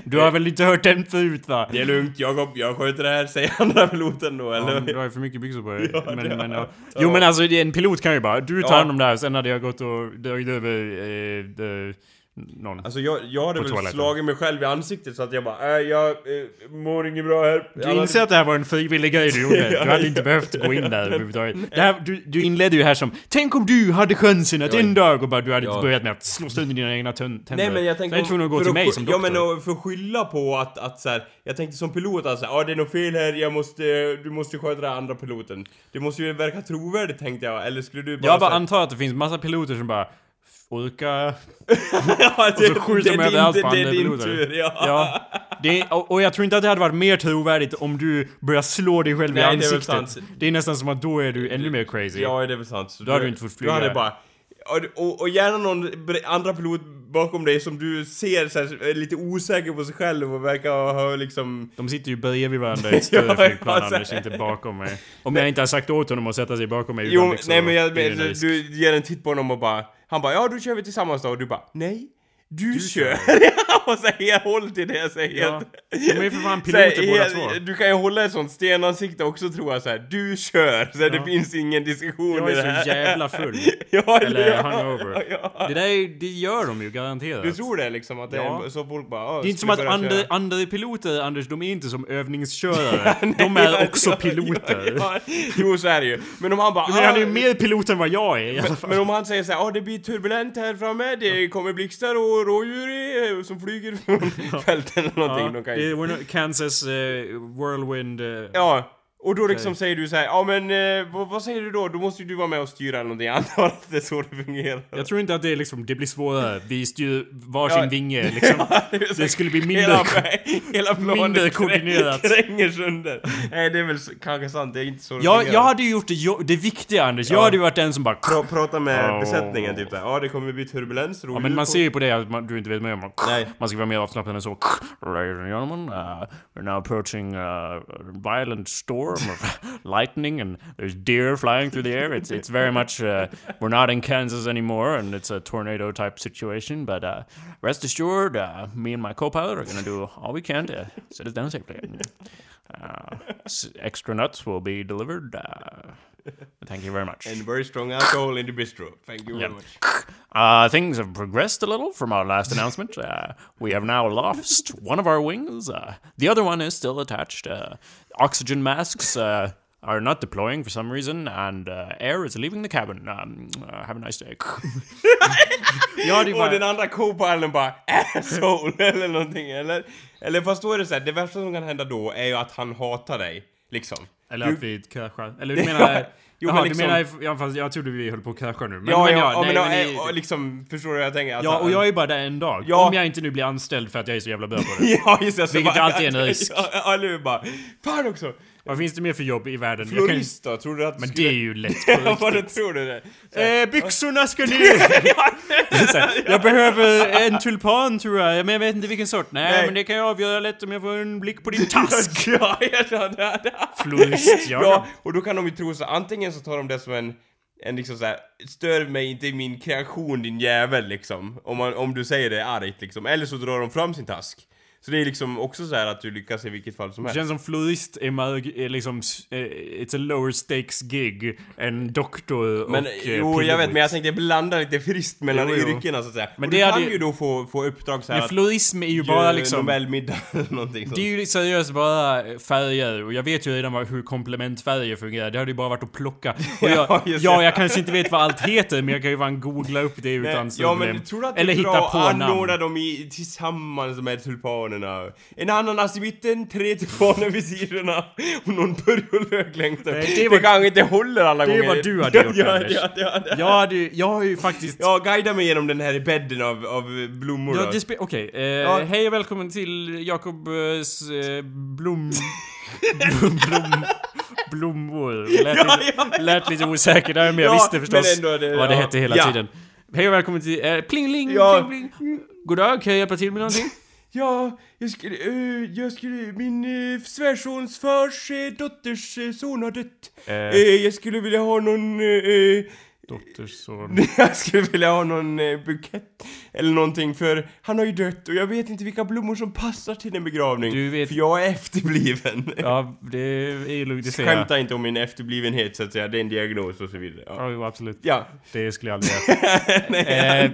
S1: Du har väl inte hört den förut va?
S2: Det är lugnt Jakob, jag sköter det här, säger andra piloten då,
S1: Ja,
S2: eller?
S1: men du har ju för mycket byxor på dig.
S2: Ja,
S1: men, men, ja. Jo men alltså en pilot kan ju bara, du tar
S2: Ja.
S1: hand om det här, sen hade jag gått och dragit över eh, någon.
S2: Alltså jag, jag hade
S1: På
S2: väl
S1: toaletten.
S2: slagit mig själv i ansiktet så att jag bara äh, jag eh, mår inget bra här.
S1: Du inser att det här var en frivillig grej du gjorde.
S2: Ja,
S1: Du hade
S2: ja.
S1: inte behövt gå in där överhuvudtaget. Det här, du, du inledde ju här som Tänk om du hade chansen att
S2: Ja.
S1: en dag och bara du hade
S2: Ja.
S1: börjat med att slå sönder dina egna tön- tänder.
S2: Nej men jag tänkte...
S1: Du är tvungen att gå
S2: för
S1: till mig som
S2: Ja
S1: doktor.
S2: men och för att skylla på att, att så här, jag tänkte som pilot alltså, ja det är något fel här, jag måste, du måste sköta här andra piloten. Det måste ju verka trovärdigt tänkte jag, eller skulle du bara...
S1: jag bara
S2: så här-
S1: antar att det finns massa piloter som bara Orka...
S2: ja,
S1: så skjuter de
S2: det,
S1: överallt
S2: det,
S1: på
S2: det är din tur, ja.
S1: Ja, det, och, och jag tror inte att det hade varit mer trovärdigt om du börjar slå dig själv
S2: Nej,
S1: i
S2: det är väl
S1: ansiktet.
S2: sant.
S1: Det är nästan som att då är du ännu mer crazy.
S2: Ja, det är väl sant.
S1: Då hade du inte fått flyga.
S2: Du hade bara... Och, och, och gärna någon andra pilot bakom dig som du ser så här, är lite osäker på sig själv och verkar ha, liksom...
S1: De sitter ju bredvid varandra i ett större flygplan. Anders, inte bakom mig. Om jag inte har sagt åt honom att sätta sig bakom mig
S2: Jo,
S1: liksom,
S2: nej men jag,
S1: det risk.
S2: du ger en titt på honom och bara... Han bara ja, då kör vi tillsammans då och du bara nej. Du,
S1: Du
S2: kör! och här, håll till det jag säger
S1: Ja, de är ju för fan
S2: Så här,
S1: piloter båda två.
S2: Du kan ju hålla ett sånt stenansikte också tror jag så här. Du kör! Så här,
S1: Ja.
S2: det finns ingen diskussion
S1: Jag
S2: i det
S1: är
S2: här.
S1: så jävla full.
S2: ja,
S1: Eller
S2: ja,
S1: hungover.
S2: Ja.
S1: Det där är, det gör de ju garanterat.
S2: Du tror det liksom? Att det
S1: Ja.
S2: är så folk bara "Ah,
S1: Det är inte som att andra,
S2: köra?"
S1: andra piloter, Anders, de är inte som övningskörare. de är också piloter.
S2: Ja, jo, så är det ju. Men om han bara...
S1: Men han är ju
S2: "Ah,
S1: mer pilot än vad jag är i alla fall.
S2: Men om han säger såhär, ja det blir turbulent här framme, det kommer blixtar och rådjur i, som flyger från fälten eller någonting.
S1: Ja,
S2: de kan
S1: det
S2: ju.
S1: är Kansas eh, whirlwind... eh,
S2: Ja, och då liksom säger du såhär, ja men eh, vad, vad säger du då? Då måste ju du vara med och styra eller någonting. Jag antar att det är så det fungerar.
S1: Jag tror inte att det är liksom, det blir svårare. Vi styr varsin
S2: Ja.
S1: vinge liksom. Det skulle bli mindre...
S2: Hela, hela
S1: mindre koordinerat.
S2: kränger sönder. Nej det är väl kanske sant, det är inte så det
S1: Jag, jag hade ju gjort det, det viktiga Anders. Jag
S2: Ja.
S1: hade ju varit den som bara...
S2: Pra, prata med
S1: Oh.
S2: besättningen typ där. Ja det kommer bli turbulens,
S1: Ja, men man
S2: på-
S1: ser ju på det att man, du inte vet mer om man,
S2: Nej.
S1: man ska vara mer avslappnad än så. Ladies and gentlemen, uh, we're now approaching uh, violent storm of lightning and there's deer flying through the air. It's, it's very much, uh, we're not in Kansas anymore and it's a tornado type situation. But uh, rest assured, uh, me and my co-pilot are gonna do all we can to set us down safely. Uh, extra nuts will be delivered. Thank you very much.
S2: And very strong alcohol in the bistro. Thank you very
S1: Yeah.
S2: much.
S1: Uh, things have progressed a little from our last announcement. Uh, we have now lost one of our wings. Uh, the other one is still attached. Uh, oxygen masks uh, are not deploying for some reason, and uh, air is leaving the cabin. Um, uh, have a nice day. ja, det
S2: Och
S1: var...
S2: den andra co-piloten bara asshole eller någonting eller? Eller fast då är det så här, det värsta som kan hända då är ju att han hatar dig. Liksom.
S1: Eller
S2: Du-
S1: att vi kraschar. Eller du menar...
S2: Jo,
S1: Jaha,
S2: men
S1: du
S2: liksom-
S1: menar... Ja, fast jag trodde vi höll på att krascha nu. Men,
S2: ja,
S1: men,
S2: ja, ja,
S1: nej,
S2: men,
S1: men
S2: och,
S1: i-
S2: och liksom, förstår du vad jag tänker? Att
S1: Ja, och jag är bara där en dag.
S2: Ja.
S1: Om jag inte nu blir anställd för att jag är så jävla bra på det.
S2: Ja, just det.
S1: Vilket
S2: bara-
S1: alltid är en risk.
S2: Ja, ja, eller hur? Bara, fan också!
S1: Vad finns det mer för jobb i världen?
S2: Florist då? Tror du att
S1: Men det
S2: skulle...
S1: är ju lätt på
S2: Ja, vad
S1: riktigt.
S2: tror du det?
S1: Eh, byxorna ska ner! Jag behöver en tulpan tror jag, men jag vet inte vilken sort. Nej,
S2: Nej.
S1: men det kan jag avgöra lätt om jag får en blick på din task.
S2: ja, ja, ja, ja, ja.
S1: Florist, ja.
S2: ja, och då kan de ju tro så antingen så tar de det som en en liksom såhär, stör mig inte i min kreation din jävel liksom. Om, man, om du säger det argt liksom. Eller så drar de fram sin task. Så det är liksom också så här att du lyckas i vilket fall som
S1: Det
S2: helst.
S1: känns som florist är, är liksom, eh, it's a lower stakes gig än doktor
S2: Men
S1: och
S2: jo,
S1: eh,
S2: jag vet, men jag tänkte blanda lite friskt mellan
S1: Jo, jo.
S2: yrkena så att säga.
S1: Men
S2: och
S1: det
S2: du kan
S1: ju-
S2: då få, få uppdrag så här
S1: Men florism är ju bara liksom...
S2: Nobelmiddag eller någonting sånt.
S1: Det är ju seriöst bara färger och jag vet ju redan hur komplementfärger fungerar. Det hade ju bara varit att plocka. Och jag,
S2: Ja, det.
S1: ja, jag kanske inte vet vad allt heter men jag kan ju bara googla upp det
S2: Nej,
S1: utan
S2: ja
S1: problem.
S2: men tror du att det
S1: Eller
S2: är
S1: hitta
S2: bra
S1: på
S2: att
S1: namn.
S2: anordna dem i, tillsammans med tulpanerna? En ananas i mitten, tre tulpaner vid sidorna och någon purjolök längst upp.
S1: Nej,
S2: det,
S1: det var-
S2: kanske inte håller alla
S1: det
S2: gånger.
S1: vad du hade gjort,
S2: ja,
S1: Anders.
S2: ja, ja, ja.
S1: Jag hade jag har ju faktiskt...
S2: Ja, guida mig genom den här bädden av, av blommor
S1: Ja, det Okej, eh,
S2: Ja.
S1: hej och välkommen till Jakobs eh, blom... blom... blom blommor. Lät,
S2: Ja,
S1: lite,
S2: ja,
S1: lät lite osäker där men jag
S2: Ja,
S1: visste förstås
S2: det-
S1: vad det hette hela tiden. Hej och välkommen till... Eh, pling-ling,
S2: Ja.
S1: pling-pling. Goddag, kan jag hjälpa till med någonting?
S2: Ja, jag skulle, eh, jag skulle, min uh, svärsons fars eh, dotters eh, son har dött.
S1: Eh,
S2: Eh, jag skulle vilja ha någon, eh,
S1: Dotterson.
S2: Jag skulle vilja ha någon eh, bukett eller någonting för han har ju dött och jag vet inte vilka blommor som passar till en begravning.
S1: Du vet-
S2: För jag är efterbliven.
S1: Ja, det är lugnt att säga.
S2: Skämta inte om min efterblivenhet så att säga, det är en diagnos och så vidare. Ja.
S1: Ja, jo, absolut.
S2: ja.
S1: Det skulle jag aldrig göra. eh,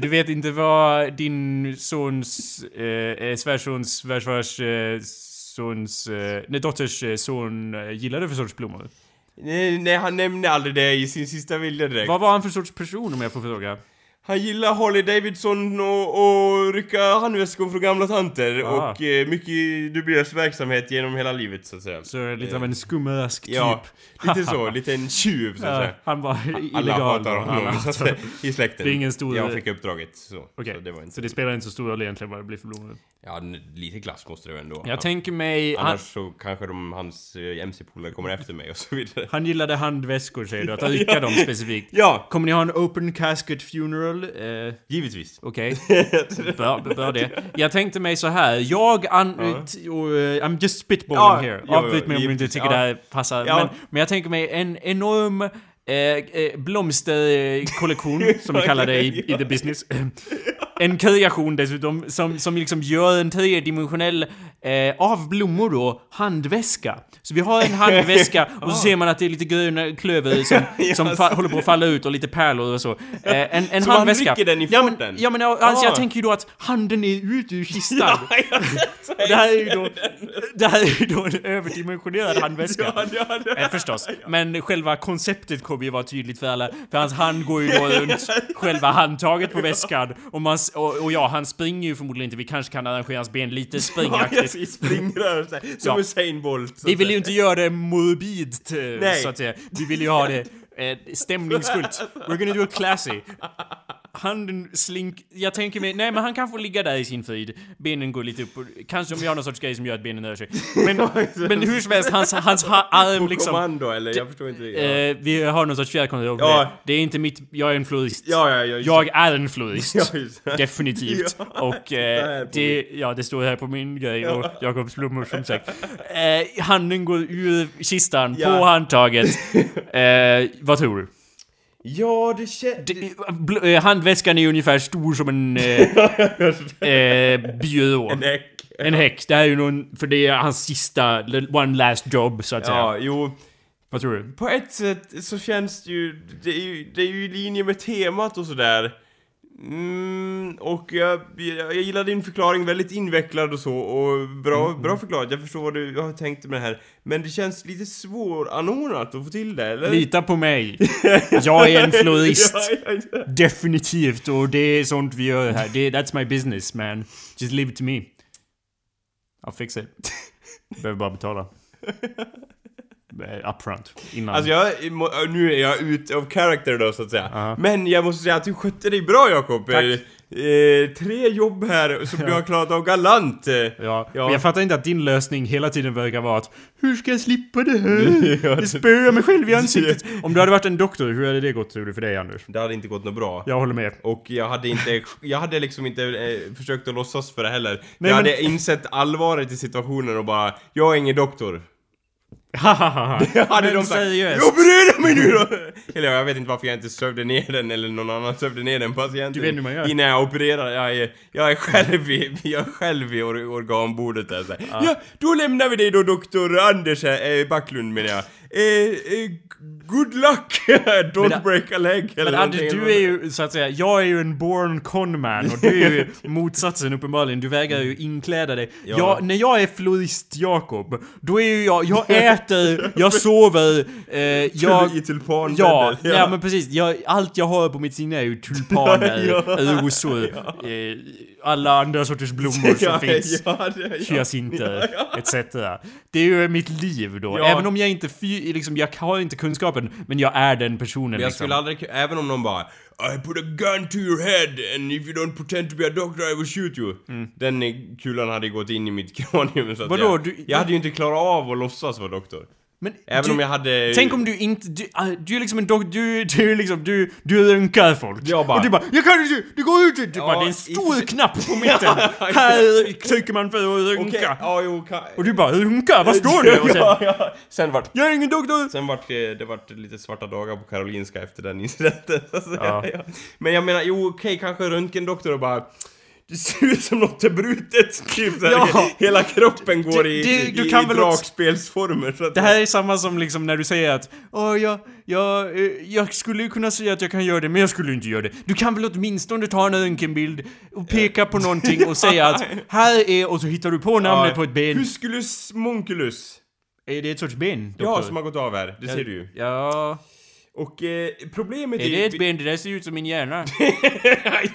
S1: du vet inte vad din sons, eh, eh, svärsons, svärsfars, eh, sons, eh, nej, dotters eh, son eh, gillade för sorts blommor?
S2: Nej, nej, han nämnde aldrig det i sin sista vilja direkt.
S1: Vad var han för sorts person om jag får fråga?
S2: Han gillar Harley Davidson och, och rycka handväskor från gamla tanter
S1: Ah.
S2: och eh, mycket dubiös verksamhet genom hela livet så att säga.
S1: Så lite av en skumrask typ.
S2: Ja, lite så, lite en tjuv så att
S1: Ja,
S2: säga.
S1: han var
S2: Alla
S1: illegal.
S2: hatar
S1: då.
S2: honom
S1: Alla
S2: så att
S1: hatar
S2: säga, i släkten.
S1: Det är ingen stor-
S2: Jag fick uppdraget så.
S1: Okej,
S2: så det inte...
S1: så det spelar inte så stor roll egentligen vad det blir för blommor.
S2: Ja, lite klass måste det ändå
S1: Jag tänker mig... Han,
S2: Annars så kanske de, hans eh, MC-polare kommer efter mig och så vidare.
S1: han gillade handväskor säger du, att rycka dem specifikt.
S2: Ja,
S1: Kommer ni ha en open casket funeral? Eh,
S2: givetvis.
S1: Okej. bra, bra det. Jag tänkte mig så här. Jag an... och, eh, I'm just spitballing
S2: Ja,
S1: here.
S2: jo,
S1: Avbryt mig om du inte tycker
S2: ja.
S1: det här passar.
S2: Ja.
S1: Men, men jag tänker mig en enorm eh, eh, blomsterkollektion, som vi kallar det i, i the business. En kreation dessutom, som, som liksom gör en tredimensionell, eh, av blommor då, handväska. Så vi har en handväska och så ser man att det är lite gröna klöver som, som fa- håller på att falla ut och lite pärlor och så. Eh, en en
S2: Så man
S1: handväska.
S2: rycker den i
S1: ja, men,
S2: farten?
S1: ja men alltså, jag
S2: Ah.
S1: tänker ju då att handen är ute ur kistan. Det här är ju då, det här är ju då en överdimensionerad handväska.
S2: Ja, ja, ja.
S1: Eh, förstås. Men själva konceptet kommer ju vara tydligt för alla. För hans hand går ju då runt själva handtaget på väskan. Och, man, och, och ja, han springer ju förmodligen inte. Vi kanske kan arrangera hans ben lite
S2: Ja,
S1: springaktigt.
S2: i springrörelse. Som
S1: Ja.
S2: Usain Bolt.
S1: Vi vill ju inte göra det morbidt, eh, så att säga. Vi vill ju ha det eh, stämningsfullt. We're gonna do it classy. Handen slink... Jag tänker mig... Nej, men han kan få ligga där i sin frid. Benen går lite upp och, Kanske om vi har någon sorts grej som gör att benen rör sig. Men, men hur som helst, hans, hans ha, arm
S2: På
S1: liksom...
S2: kommando eller? Jag förstår inte. Ja,
S1: Eh, vi har någon sorts fjärrkontroll på
S2: Ja.
S1: det. Det är inte mitt... Jag är en florist.
S2: ja, ja. ja
S1: Jag är en florist.
S2: Ja.
S1: Definitivt. Och eh,
S2: på
S1: det, ja, det står här på min grej och Jakobs blommor som sagt. Eh, handen går ur kistan på handtaget. Eh, vad tror du?
S2: Ja, det känns...
S1: Eh, handväskan är ungefär stor som en eh, eh, byrå.
S2: En häck.
S1: En häck. Det här är ju någon, för det är hans sista, one last job så att säga.
S2: Ja, jo.
S1: Vad tror du?
S2: På ett sätt så känns det ju... Det är ju, det är ju i linje med temat och sådär. Mm, och jag, jag, jag gillar din förklaring, väldigt invecklad och så, och bra,
S1: Mm.
S2: bra förklarat. Jag förstår vad du har tänkt med det här. Men det känns lite svåranordnat att få till det, eller?
S1: Lita på mig. Jag är en florist. Definitivt, och det är sånt vi gör här. Det, that's my business man. Just leave it to me. I'll fix it. Behöver bara betala. Eh, Upfront. Innan.
S2: Alltså jag, nu är jag ut of character då så att säga.
S1: Ja.
S2: Men jag måste säga att du skötte dig bra Jakob.
S1: Tack.
S2: Eh, eh, tre jobb här som du har klarat av galant. eh.
S1: Ja,
S2: Ja.
S1: men jag fattar inte att din lösning hela tiden verkar vara att Hur ska jag slippa det här? Det spöar mig själv i ansiktet. Om du hade varit en doktor, hur hade det gått tror du för dig Anders?
S2: Det hade inte gått något bra.
S1: Jag håller med.
S2: Och jag hade inte, jag hade liksom inte eh, försökt att låtsas för det heller.
S1: Nej,
S2: jag
S1: men-
S2: hade insett allvaret i situationen och bara, jag är ingen doktor.
S1: Hahaha.
S2: hade
S1: Men
S2: de sagt,
S1: seriöst.
S2: operera mig nu då! Eller jag vet inte varför jag inte sövde ner den eller någon annan sövde ner den patienten.
S1: Du vet hur man gör.
S2: Innan jag opererar. Jag är, jag är själv i, jag är själv i or, organbordet där så här. ja. då lämnar vi dig då doktor Anders här, eh, Backlund menar jag. Eh, eh, good luck! Don't
S1: Men-
S2: break a leg eller
S1: Men Anders,
S2: någonting.
S1: du är ju så att säga, jag är ju en born conman och du är ju motsatsen uppenbarligen. Du vägrar ju inkläda dig.
S2: Ja.
S1: Jag, när jag är florist Jakob, då är ju jag, jag äter, jag sover, eh, jag...
S2: I tulpanbädden.
S1: Ja, ja. men precis. Jag, allt jag har på mitt sinne är ju tulpaner,
S2: Ja.
S1: rosor, eh, alla andra sorters blommor som finns.
S2: Ja, ja.
S1: Hyacinter, etc. Det är ju mitt liv då.
S2: Ja.
S1: Även om jag inte fy, liksom, jag har inte kunskapen, men jag är den personen
S2: Men jag
S1: liksom.
S2: skulle aldrig, även om någon bara I put a gun to your head and if you don't pretend to be a doctor I will shoot you. Den eh, kulan hade gått in i mitt kranium så att
S1: Mm. Vadå,
S2: jag,
S1: du-
S2: jag hade ju inte klarat av att låtsas vara doktor.
S1: Men
S2: Även
S1: du,
S2: om jag hade...
S1: Tänk om du inte... Du, ah, du är liksom en dock... Du, du är liksom... Du, du röntgar folk.
S2: Jag bara-
S1: och du bara... Jag kan inte... Du går ut... Du
S2: Ja,
S1: bara... Det är en
S2: i
S1: stor
S2: för-
S1: knapp på mitten. Här trycker man för att röntga.
S2: Okej, ja jo, kan...
S1: Och du bara... Röntga? Vad står det? Och sen,
S2: ja, ja. Sen vart...
S1: jag är ingen doktor!
S2: Sen vart det, det vart lite svarta dagar på Karolinska efter den incidenten. så.
S1: Ja.
S2: Men jag menar, jo okej, kanske röntgendoktor och bara det ser ut som något är brutet, typ såhär,
S1: Ja.
S2: Hela kroppen går
S1: Det-
S2: i,
S1: det- du
S2: i,
S1: kan
S2: i
S1: väl
S2: dragspelsformer så att
S1: Det här är samma som liksom när du säger att Åh, jag, jag, eh, jag skulle ju kunna säga att jag kan göra det, men jag skulle inte göra det. Du kan väl åtminstone ta en röntgenbild och peka på någonting och säga att här är, och så hittar du på namnet på ett ben.
S2: Husculus monculus.
S1: Är det ett sorts ben?
S2: Ja,
S1: doktor?
S2: som har gått av här. Det ser du ju.
S1: Ja...
S2: Och eh, problemet
S1: Är det ett ben? Det där ser ut som min hjärna.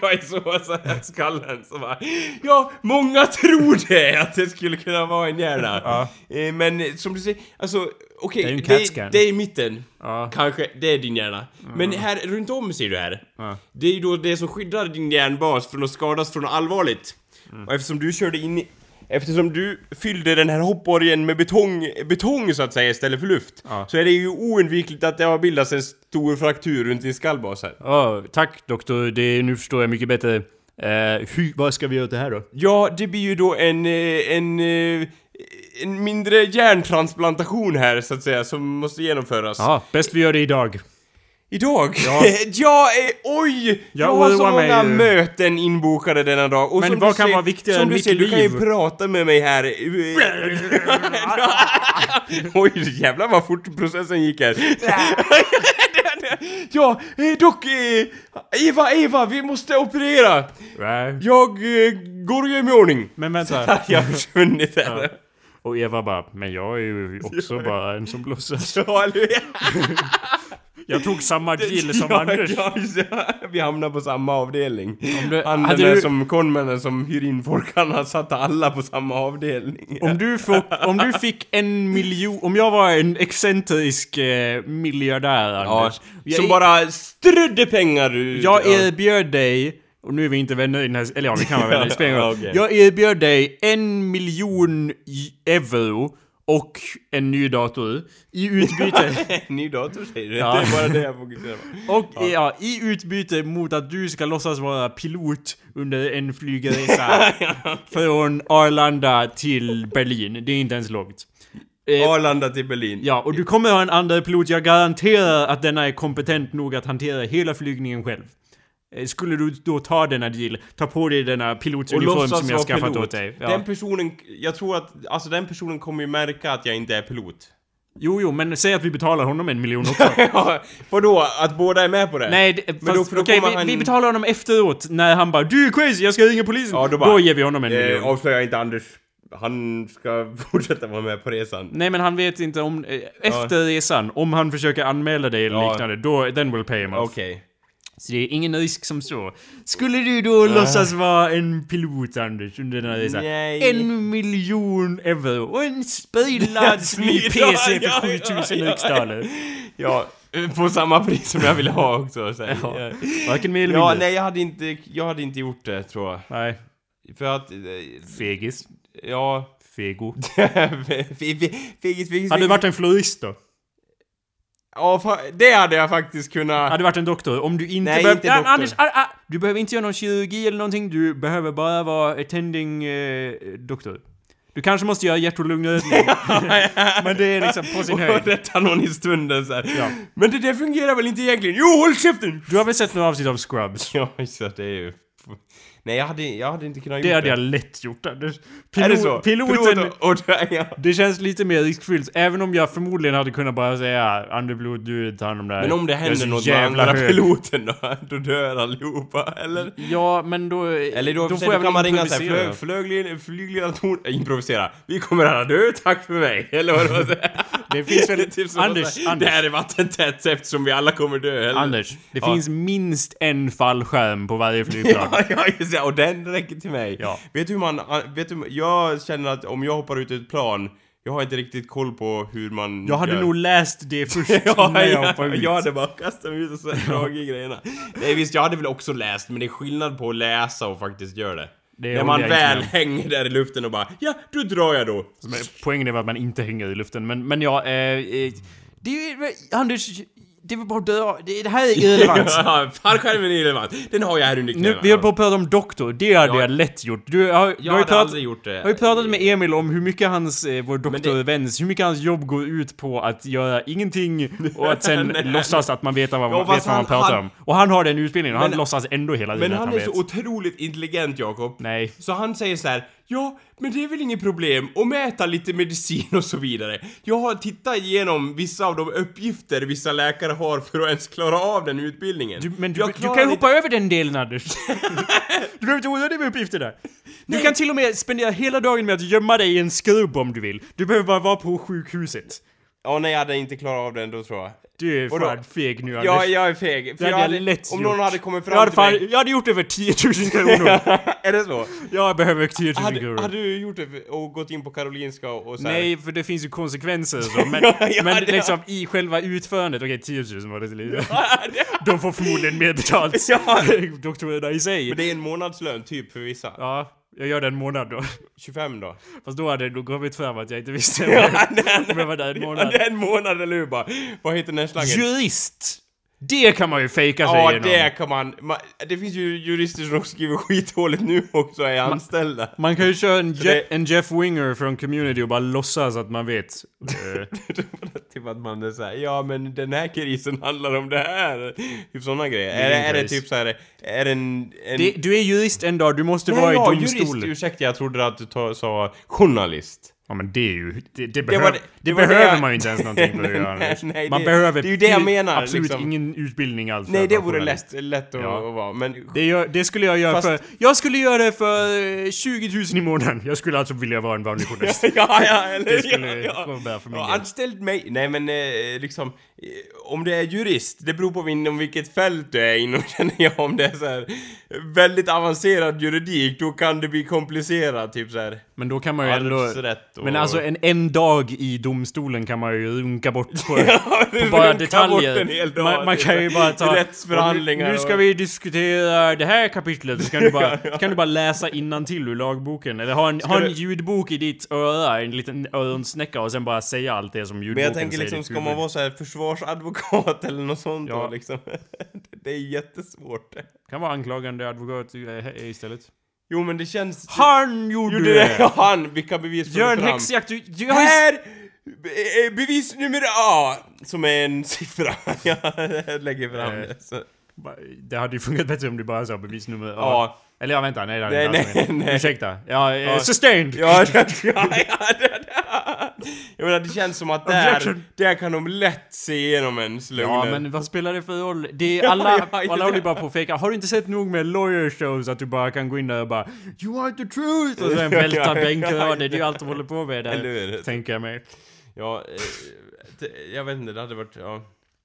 S2: jag är så, så här skallen så bara, Ja, många tror det, att det skulle kunna vara en hjärna.
S1: Ja.
S2: Eh, men som du säger, alltså okej,
S1: Det är
S2: det, det är i mitten.
S1: Ja.
S2: Kanske, det är din hjärna. Men här runt om ser du här.
S1: Ja.
S2: Det är ju då det som skyddar din hjärnbas från att skadas från något allvarligt.
S1: Mm.
S2: Och eftersom du körde in. Eftersom du fyllde den här hoppborgen med betong, betong så att säga istället för luft.
S1: Ja.
S2: Så är det ju oundvikligt att det har bildats en stor fraktur runt din skallbas här.
S1: Ja, tack doktor. Det, nu förstår jag mycket bättre. Uh, hur, vad ska vi göra åt det här då?
S2: Ja, det blir ju då en, eh, en, eh, en mindre hjärntransplantation här så att säga som måste genomföras.
S1: Ja, bäst vi gör det idag.
S2: Idag?
S1: Ja.
S2: jag är, oj! Jag,
S1: Jag
S2: har så
S1: mig
S2: många
S1: ju.
S2: möten inbokade denna dag. Och
S1: Men
S2: som
S1: vad
S2: du
S1: kan
S2: ser-
S1: vara viktigare
S2: som
S1: än
S2: du
S1: mitt
S2: ser, Du kan ju
S1: liv?
S2: prata med mig här. oj, jävlar vad fort processen gick här. ja, eh, dock, eh, Eva, Eva, vi måste operera. Jag eh, går och gör mig i ordning.
S1: Men vänta.
S2: Jag har försvunnit här.
S1: Och Eva bara, men jag är ju också bara en som låtsas. Jag tog samma deal som
S2: ja,
S1: Anders.
S2: Ja, ja, vi hamnar på samma avdelning.
S1: Du-
S2: han den där
S1: du-
S2: som conmanen som hyr in folk, han har satt alla på samma avdelning.
S1: Om du, får, om du fick en miljon, om jag var en excentrisk eh, miljardär
S2: ja,
S1: Anders. jag,
S2: som bara strödde pengar ut.
S1: jag
S2: ja.
S1: erbjöd dig, och nu är vi inte vänner i den här, eller ja vi kan vara vänner, det spelar ingen roll.
S2: Okej.
S1: Jag erbjöd dig en miljon i- euro och en ny dator i utbyte.
S2: Ny dator säger du?
S1: Ja.
S2: Det är bara det jag fokuserar på.
S1: Och ja. i utbyte mot att du ska låtsas vara pilot under en flygresa från Arlanda till Berlin. Det är inte ens långt. Eh,
S2: Arlanda till Berlin.
S1: Ja, och du kommer ha en andra pilot. Jag garanterar att denna är kompetent nog att hantera hela flygningen själv. Eh, Skulle du då ta denna deal, ta på dig denna
S2: låtsas
S1: som jag skaffat
S2: pilot.
S1: åt dig. Ja.
S2: Den personen, jag tror att, alltså den personen kommer ju märka att jag inte är pilot.
S1: Jo, jo, men säg att vi betalar honom en miljon också.
S2: Ja, Vadå? Att båda är med på det?
S1: Nej, det,
S2: Men då-
S1: fast,
S2: för då
S1: okej, vi,
S2: han-
S1: vi betalar honom efteråt när han bara Du är crazy, jag ska ringa polisen!
S2: Ja, då bara,
S1: ger vi honom en
S2: Eh,
S1: miljon.
S2: avslöja inte Anders. Han ska fortsätta vara med på resan.
S1: Nej men han vet inte om... Eh, efter resan, om han försöker anmäla dig eller
S2: Ja.
S1: liknande, då... Then we'll pay him off.
S2: Okej.
S1: Så det är ingen risk som så. Skulle du då låtsas vara en pilot, Anders, under den här resan? En miljon euro och en sprillans ny
S2: Ja,
S1: PC
S2: ja,
S1: för
S2: ja,
S1: 7000
S2: ja, ja.
S1: riksdaler.
S2: Ja, På samma pris som jag ville ha också. Så.
S1: Ja.
S2: ja.
S1: Varken mer eller
S2: ja,
S1: mindre.
S2: nej jag hade inte, jag hade inte gjort det tror jag.
S1: Nej.
S2: För att, eh,
S1: Fegis.
S2: ja...
S1: Fego.
S2: Fegis, fegis, fegis.
S1: Hade du varit en florist då?
S2: Ja, det hade jag faktiskt kunnat...
S1: Hade du varit en doktor? Om du inte
S2: Nej,
S1: behöver...
S2: inte doktor.
S1: Anders, ah, ah, du behöver inte göra någon kirurgi eller någonting. Du behöver bara vara attending eh, doktor. Du kanske måste göra hjärt och lungräddning. Men det är liksom på sin
S2: Och
S1: höjd.
S2: rätta någon i stunden så här.
S1: Ja.
S2: Men det där fungerar väl inte egentligen? Jo, håll käften!
S1: Du har väl sett några avsnitt av Scrubs?
S2: Ja, så det är ju... Nej, jag hade, jag hade inte kunnat
S1: Det
S2: gjort
S1: hade jag lätt gjort Anders. Pilot,
S2: Är det så?
S1: Piloten...
S2: Pilot och, och, ja.
S1: Det känns lite mer riskfyllt, även om jag förmodligen hade kunnat bara säga Anderblod, du tar hand om det här.
S2: Men om det händer något med andra piloten då? Då dör allihopa, eller?
S1: Ja, men då...
S2: Eller då,
S1: då får jag
S2: kan man ringa såhär, flög, flögled, flygledartorn, äh, improvisera. Vi kommer alla dö, tack för mig. Eller vad det var.
S1: Det finns väl...
S2: Typ
S1: Anders, Anders.
S2: Det här är vattentätt eftersom vi alla kommer dö, eller?
S1: Anders, det
S2: Ja.
S1: finns minst en fallskärm på varje flygplan.
S2: Ja, ja, just det. Och den räcker till mig.
S1: Ja.
S2: Vet du hur man, vet du, jag känner att om jag hoppar ut ur ett plan, jag har inte riktigt koll på hur man
S1: Jag hade
S2: gör.
S1: nog läst det först
S2: Ja,
S1: innan jag
S2: ja,
S1: hoppade ut.
S2: jag hade bara kastat mig ut och så dragit grejerna. Nej visst, jag hade väl också läst, men det är skillnad på att läsa och faktiskt göra det.
S1: Det
S2: När man väl
S1: med
S2: hänger där i luften och bara Ja, då drar jag då!
S1: Poängen är att man inte hänger i luften, men, men ja, eh, eh, det är. Anders, det var bara att dö. Det, det här är irrelevant.
S2: Ja, Fallskärmen är irrelevant. Den har jag här under
S1: nu,
S2: knäna.
S1: vi håller på att prata om doktor, det hade
S2: Ja.
S1: jag lätt gjort. Du har, du
S2: Jag
S1: har ju pratat,
S2: aldrig gjort det.
S1: Jag har ju pratat med Emil om hur mycket hans, eh, vår doktorväns, hur mycket hans jobb går ut på att göra ingenting och att sen
S2: Nej.
S1: låtsas att man vet vad,
S2: Ja,
S1: vet vad man
S2: han-
S1: pratar
S2: han-
S1: om. Och han har den utbildningen och han
S2: Men-
S1: låtsas ändå hela tiden
S2: Men
S1: att
S2: han
S1: han
S2: är
S1: vet.
S2: så otroligt intelligent, Jakob.
S1: Nej.
S2: Så han säger så här: Ja, men det är väl inget problem att mäta lite medicin och så vidare. Jag har tittat igenom vissa av de uppgifter vissa läkare har för att ens klara av den utbildningen.
S1: Du, men du, du kan ju hoppa över den delen Anders. du behöver inte oroa dig med uppgifter där. Du kan till och med spendera hela dagen med att gömma dig i en skrubb om du vill. Du behöver bara vara på sjukhuset.
S2: Ja, nej, jag hade inte klarat av den då tror jag.
S1: Du är fan feg nu Anders.
S2: Ja, jag är feg. För
S1: hade
S2: jag hade,
S1: lätt
S2: om
S1: gjort.
S2: någon hade kommit
S1: jag, hade
S2: fram
S1: fan,
S2: till mig...
S1: jag hade gjort det för 10 000 kronor.
S2: är det så?
S1: jag behöver 10 000
S2: Hade,
S1: kronor.
S2: hade du gjort det och gått in på Karolinska och så här,
S1: Nej, för det finns ju konsekvenser så. Men,
S2: Ja, ja,
S1: men
S2: det-
S1: liksom i själva utförandet, okej 10 000 var det till lite. De får förmodligen mer betalt.
S2: Ja.
S1: Doktorerna i sig.
S2: Men det är en månadslön typ för vissa.
S1: Ja, jag gör det en månad då.
S2: 25 då.
S1: Fast då hade det nog kommit fram att jag inte visste
S2: Ja,
S1: om jag var där en
S2: Ja,
S1: månad.
S2: det är en månad eller hur bara. Vad heter den här slangen?
S1: Jurist! Det kan man ju fejka sig
S2: Ja,
S1: igenom.
S2: det kan man, man... Det finns ju jurister som skriver skitdåligt nu också är anställda.
S1: Man kan ju köra en, Je- en Jeff Winger från Community och bara låtsas att man vet. Eh,
S2: typ att man är såhär, ja men den här krisen handlar om det här. Typ såna grejer. Är, det- är det typ såhär, är det en... en...
S1: det, du är jurist en dag, du måste
S2: Nej,
S1: vara
S2: ja,
S1: i domstol.
S2: jurist, ursäkta jag trodde att du sa journalist.
S1: Ja men det är ju... Det, det, behöv,
S2: det-
S1: det,
S2: det
S1: behöver
S2: jag-
S1: man ju inte ens någonting för att göra.
S2: nej, nej,
S1: man
S2: det-
S1: behöver
S2: det är ju det jag menar,
S1: absolut
S2: liksom.
S1: ingen utbildning alls
S2: Nej det vore lätt, lätt att,
S1: Ja.
S2: att vara, men...
S1: Det, gör, det skulle jag göra
S2: Fast-
S1: för... Jag skulle göra det för eh, 20 000 i månaden. Jag skulle alltså vilja vara en vanlig journalist.
S2: ja, ja, eller
S1: Det skulle
S2: ja, ja.
S1: vara för min
S2: Ja. Anställd mig, nej men eh, liksom eh, Om det är jurist, det beror på inom vilket fält du är inom känner jag Om det är så här väldigt avancerad juridik, då kan det bli komplicerat typ så här.
S1: Men då kan man ju ändå...
S2: Och...
S1: Men alltså en, en dag i domstolen kan man ju runka bort på,
S2: det
S1: på bara detaljer.
S2: dag,
S1: man, man kan ju bara ta...
S2: Rättsförhandlingar
S1: Nu, ska vi diskutera det här kapitlet, så kan du bara, så kan du bara läsa till ur lagboken. Eller ha en, ha en
S2: du-
S1: ljudbok i ditt öra, en liten öronsnäcka och sen bara säga allt det som ljudboken
S2: Men jag tänker
S1: säger
S2: liksom, ska man vara så här försvarsadvokat eller något sånt
S1: Ja.
S2: då liksom? Det är jättesvårt.
S1: Kan vara anklagande advokat eh, istället.
S2: Jo men det känns...
S1: Han gjorde,
S2: Gjorde det? Ja, han! Vilka bevis får
S1: Gör en häxjakt, du, du har ju
S2: Här! be- eh, Bevis nummer A! Som är en siffra. Jag lägger fram
S1: Eh,
S2: det. Så.
S1: Det hade ju funkat bättre om du bara sa bevisnummer.
S2: Ja.
S1: Eller ja, vänta, nej det hade
S2: Nej,
S1: inte
S2: nej, nej.
S1: Ursäkta. Ja, eh,
S2: Ja.
S1: sustained!
S2: Ja, ja, ja, det. Jag menar det känns som att där, där kan de lätt se igenom ens lögner.
S1: Ja, men vad spelar det för roll? Det är
S2: Ja,
S1: alla,
S2: ja, ja.
S1: alla håller bara på att fejka. Har du inte sett nog med lawyer shows att du bara kan gå in där och bara You want the truth! Och sen
S2: Ja,
S1: välta
S2: ja,
S1: bänkrader.
S2: ja,
S1: Det är ju allt de håller på med där. Tänker jag mig.
S2: Ja, eh, jag vet inte, det hade varit, ja.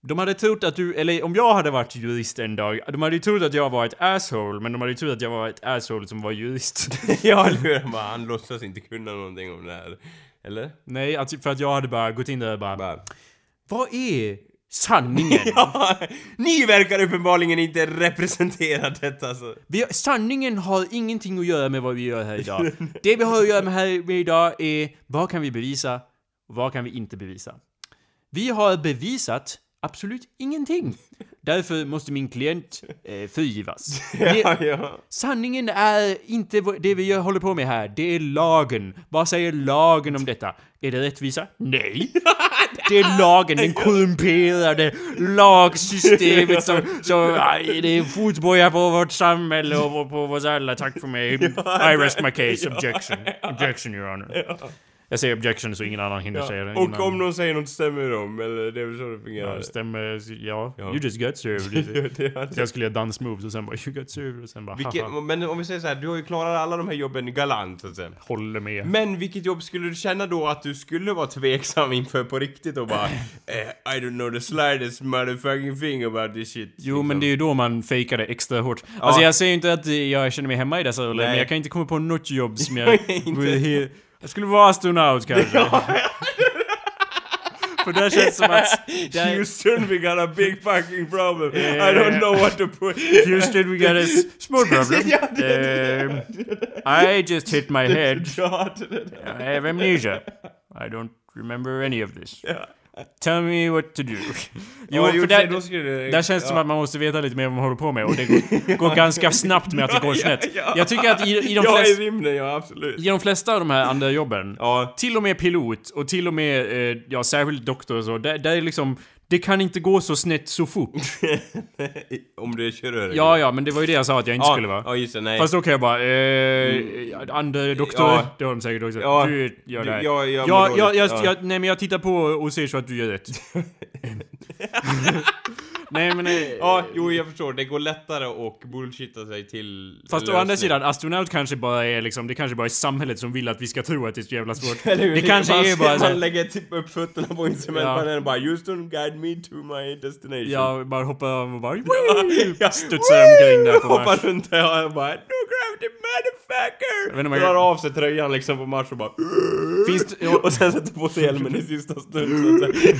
S1: De hade trott att du, eller om jag hade varit jurist en dag, de hade ju trott att jag var ett asshole, men de hade ju trott att jag var ett asshole som var jurist.
S2: Ja, eller hur? Bara, Han låtsas inte kunna någonting om det här. Eller?
S1: Nej, att, för att jag hade bara gått in där och bara
S2: Bara,
S1: Vad är sanningen.
S2: Ja, ni verkar uppenbarligen inte representera detta så.
S1: Vi, sanningen har ingenting att göra med vad vi gör här idag. Det vi har att göra med här med idag är vad kan vi bevisa och vad kan vi inte bevisa. Vi har bevisat absolut ingenting. Därför måste min klient eh, frigivas.
S2: Ja, ja.
S1: Sanningen är inte det vi håller på med här. Det är lagen. Vad säger lagen om detta? Är det rättvisa? Nej. Det är lagen, den korrumperade lagsystemet som, som det är fotboja på vårt samhälle och på oss alla. Tack för mig. I rest my case. Objection. Objection, your honor. Jag säger objection så ingen annan hinner säga det.
S2: Och
S1: innan-
S2: om någon säger något stämmer de, eller det är väl så det fungerar?
S1: Ja, stämmer. Ja,
S2: Ja.
S1: you just got served.
S2: Det är
S1: Så jag skulle göra dansmoves och sen bara you got served och sen bara
S2: Vilket,
S1: haha.
S2: men om vi säger så här, du har ju klarat alla de här jobben galant så att säga.
S1: Håller med.
S2: Men vilket jobb skulle du känna då att du skulle vara tveksam inför på riktigt och bara eh, I don't know the slightest motherfucking thing about this shit.
S1: Jo, men det är ju då man fejkar det extra hårt. Alltså jag säger inte att jag känner mig hemma i dessa roller, men jag kan inte komma på något jobb som jag...
S2: Inte.
S1: vore he- jag skulle vara astronaut kanske. För det känns som att...
S2: Houston, we got a big fucking problem. I don't know what to put...
S1: Houston, we got a small problem.
S2: Er
S1: um, er I just hit my er head.
S2: Ja, det- det-
S1: I have amnesia. I don't remember any of this. Tell me what to do. Jo,
S2: Ja,
S1: för där,
S2: skulle
S1: där känns det som
S2: ja.
S1: att man måste veta lite mer vad man håller på med och det går, går ganska snabbt med att det går snett.
S2: Ja, ja.
S1: Jag tycker att i, i, de
S2: Ja, i
S1: flesta,
S2: rymden, ja absolut.
S1: i de flesta av de här andra jobben, till och med pilot och till och med, eh, ja särskilt doktor och så, där, där är liksom, det kan inte gå så snett så fort.
S2: om du är kirurg.
S1: Ja, ja, men det var ju det jag sa att jag inte
S2: ja,
S1: skulle vara.
S2: Ja, just det, nej.
S1: Fast då kan jag bara, eh, andra doktor,
S2: Ja.
S1: det har de säkert också.
S2: Ja.
S1: Du gör det här.
S2: Jag- jag
S1: ja,
S2: mår
S1: ja,
S2: dåligt,
S1: jag,
S2: ja.
S1: jag, nej men jag tittar på och ser så att du gör rätt. nej men... Eh,
S2: Ja, jo jag förstår. Det går lättare att bullshitta sig till
S1: Fast å andra sidan, astronaut kanske bara är liksom, det kanske bara är samhället som vill att vi ska tro att det är så jävla svårt.
S2: Eller hur?
S1: det kanske
S2: man,
S1: är bara
S2: Man lägger typ upp fötterna på instrumentpanelen och bara Houston guide me to my destination.
S1: ja, bara hoppa av och bara
S2: Ja.
S1: studsar omkring där på
S2: Hoppar
S1: Mars.
S2: runt där och bara No gravity motherfucker!
S1: om jag-
S2: Drar av sig tröjan liksom på Mars och bara
S1: Finns det, ja,
S2: Och sen sätter på sig hjälmen i sista stund så att säga.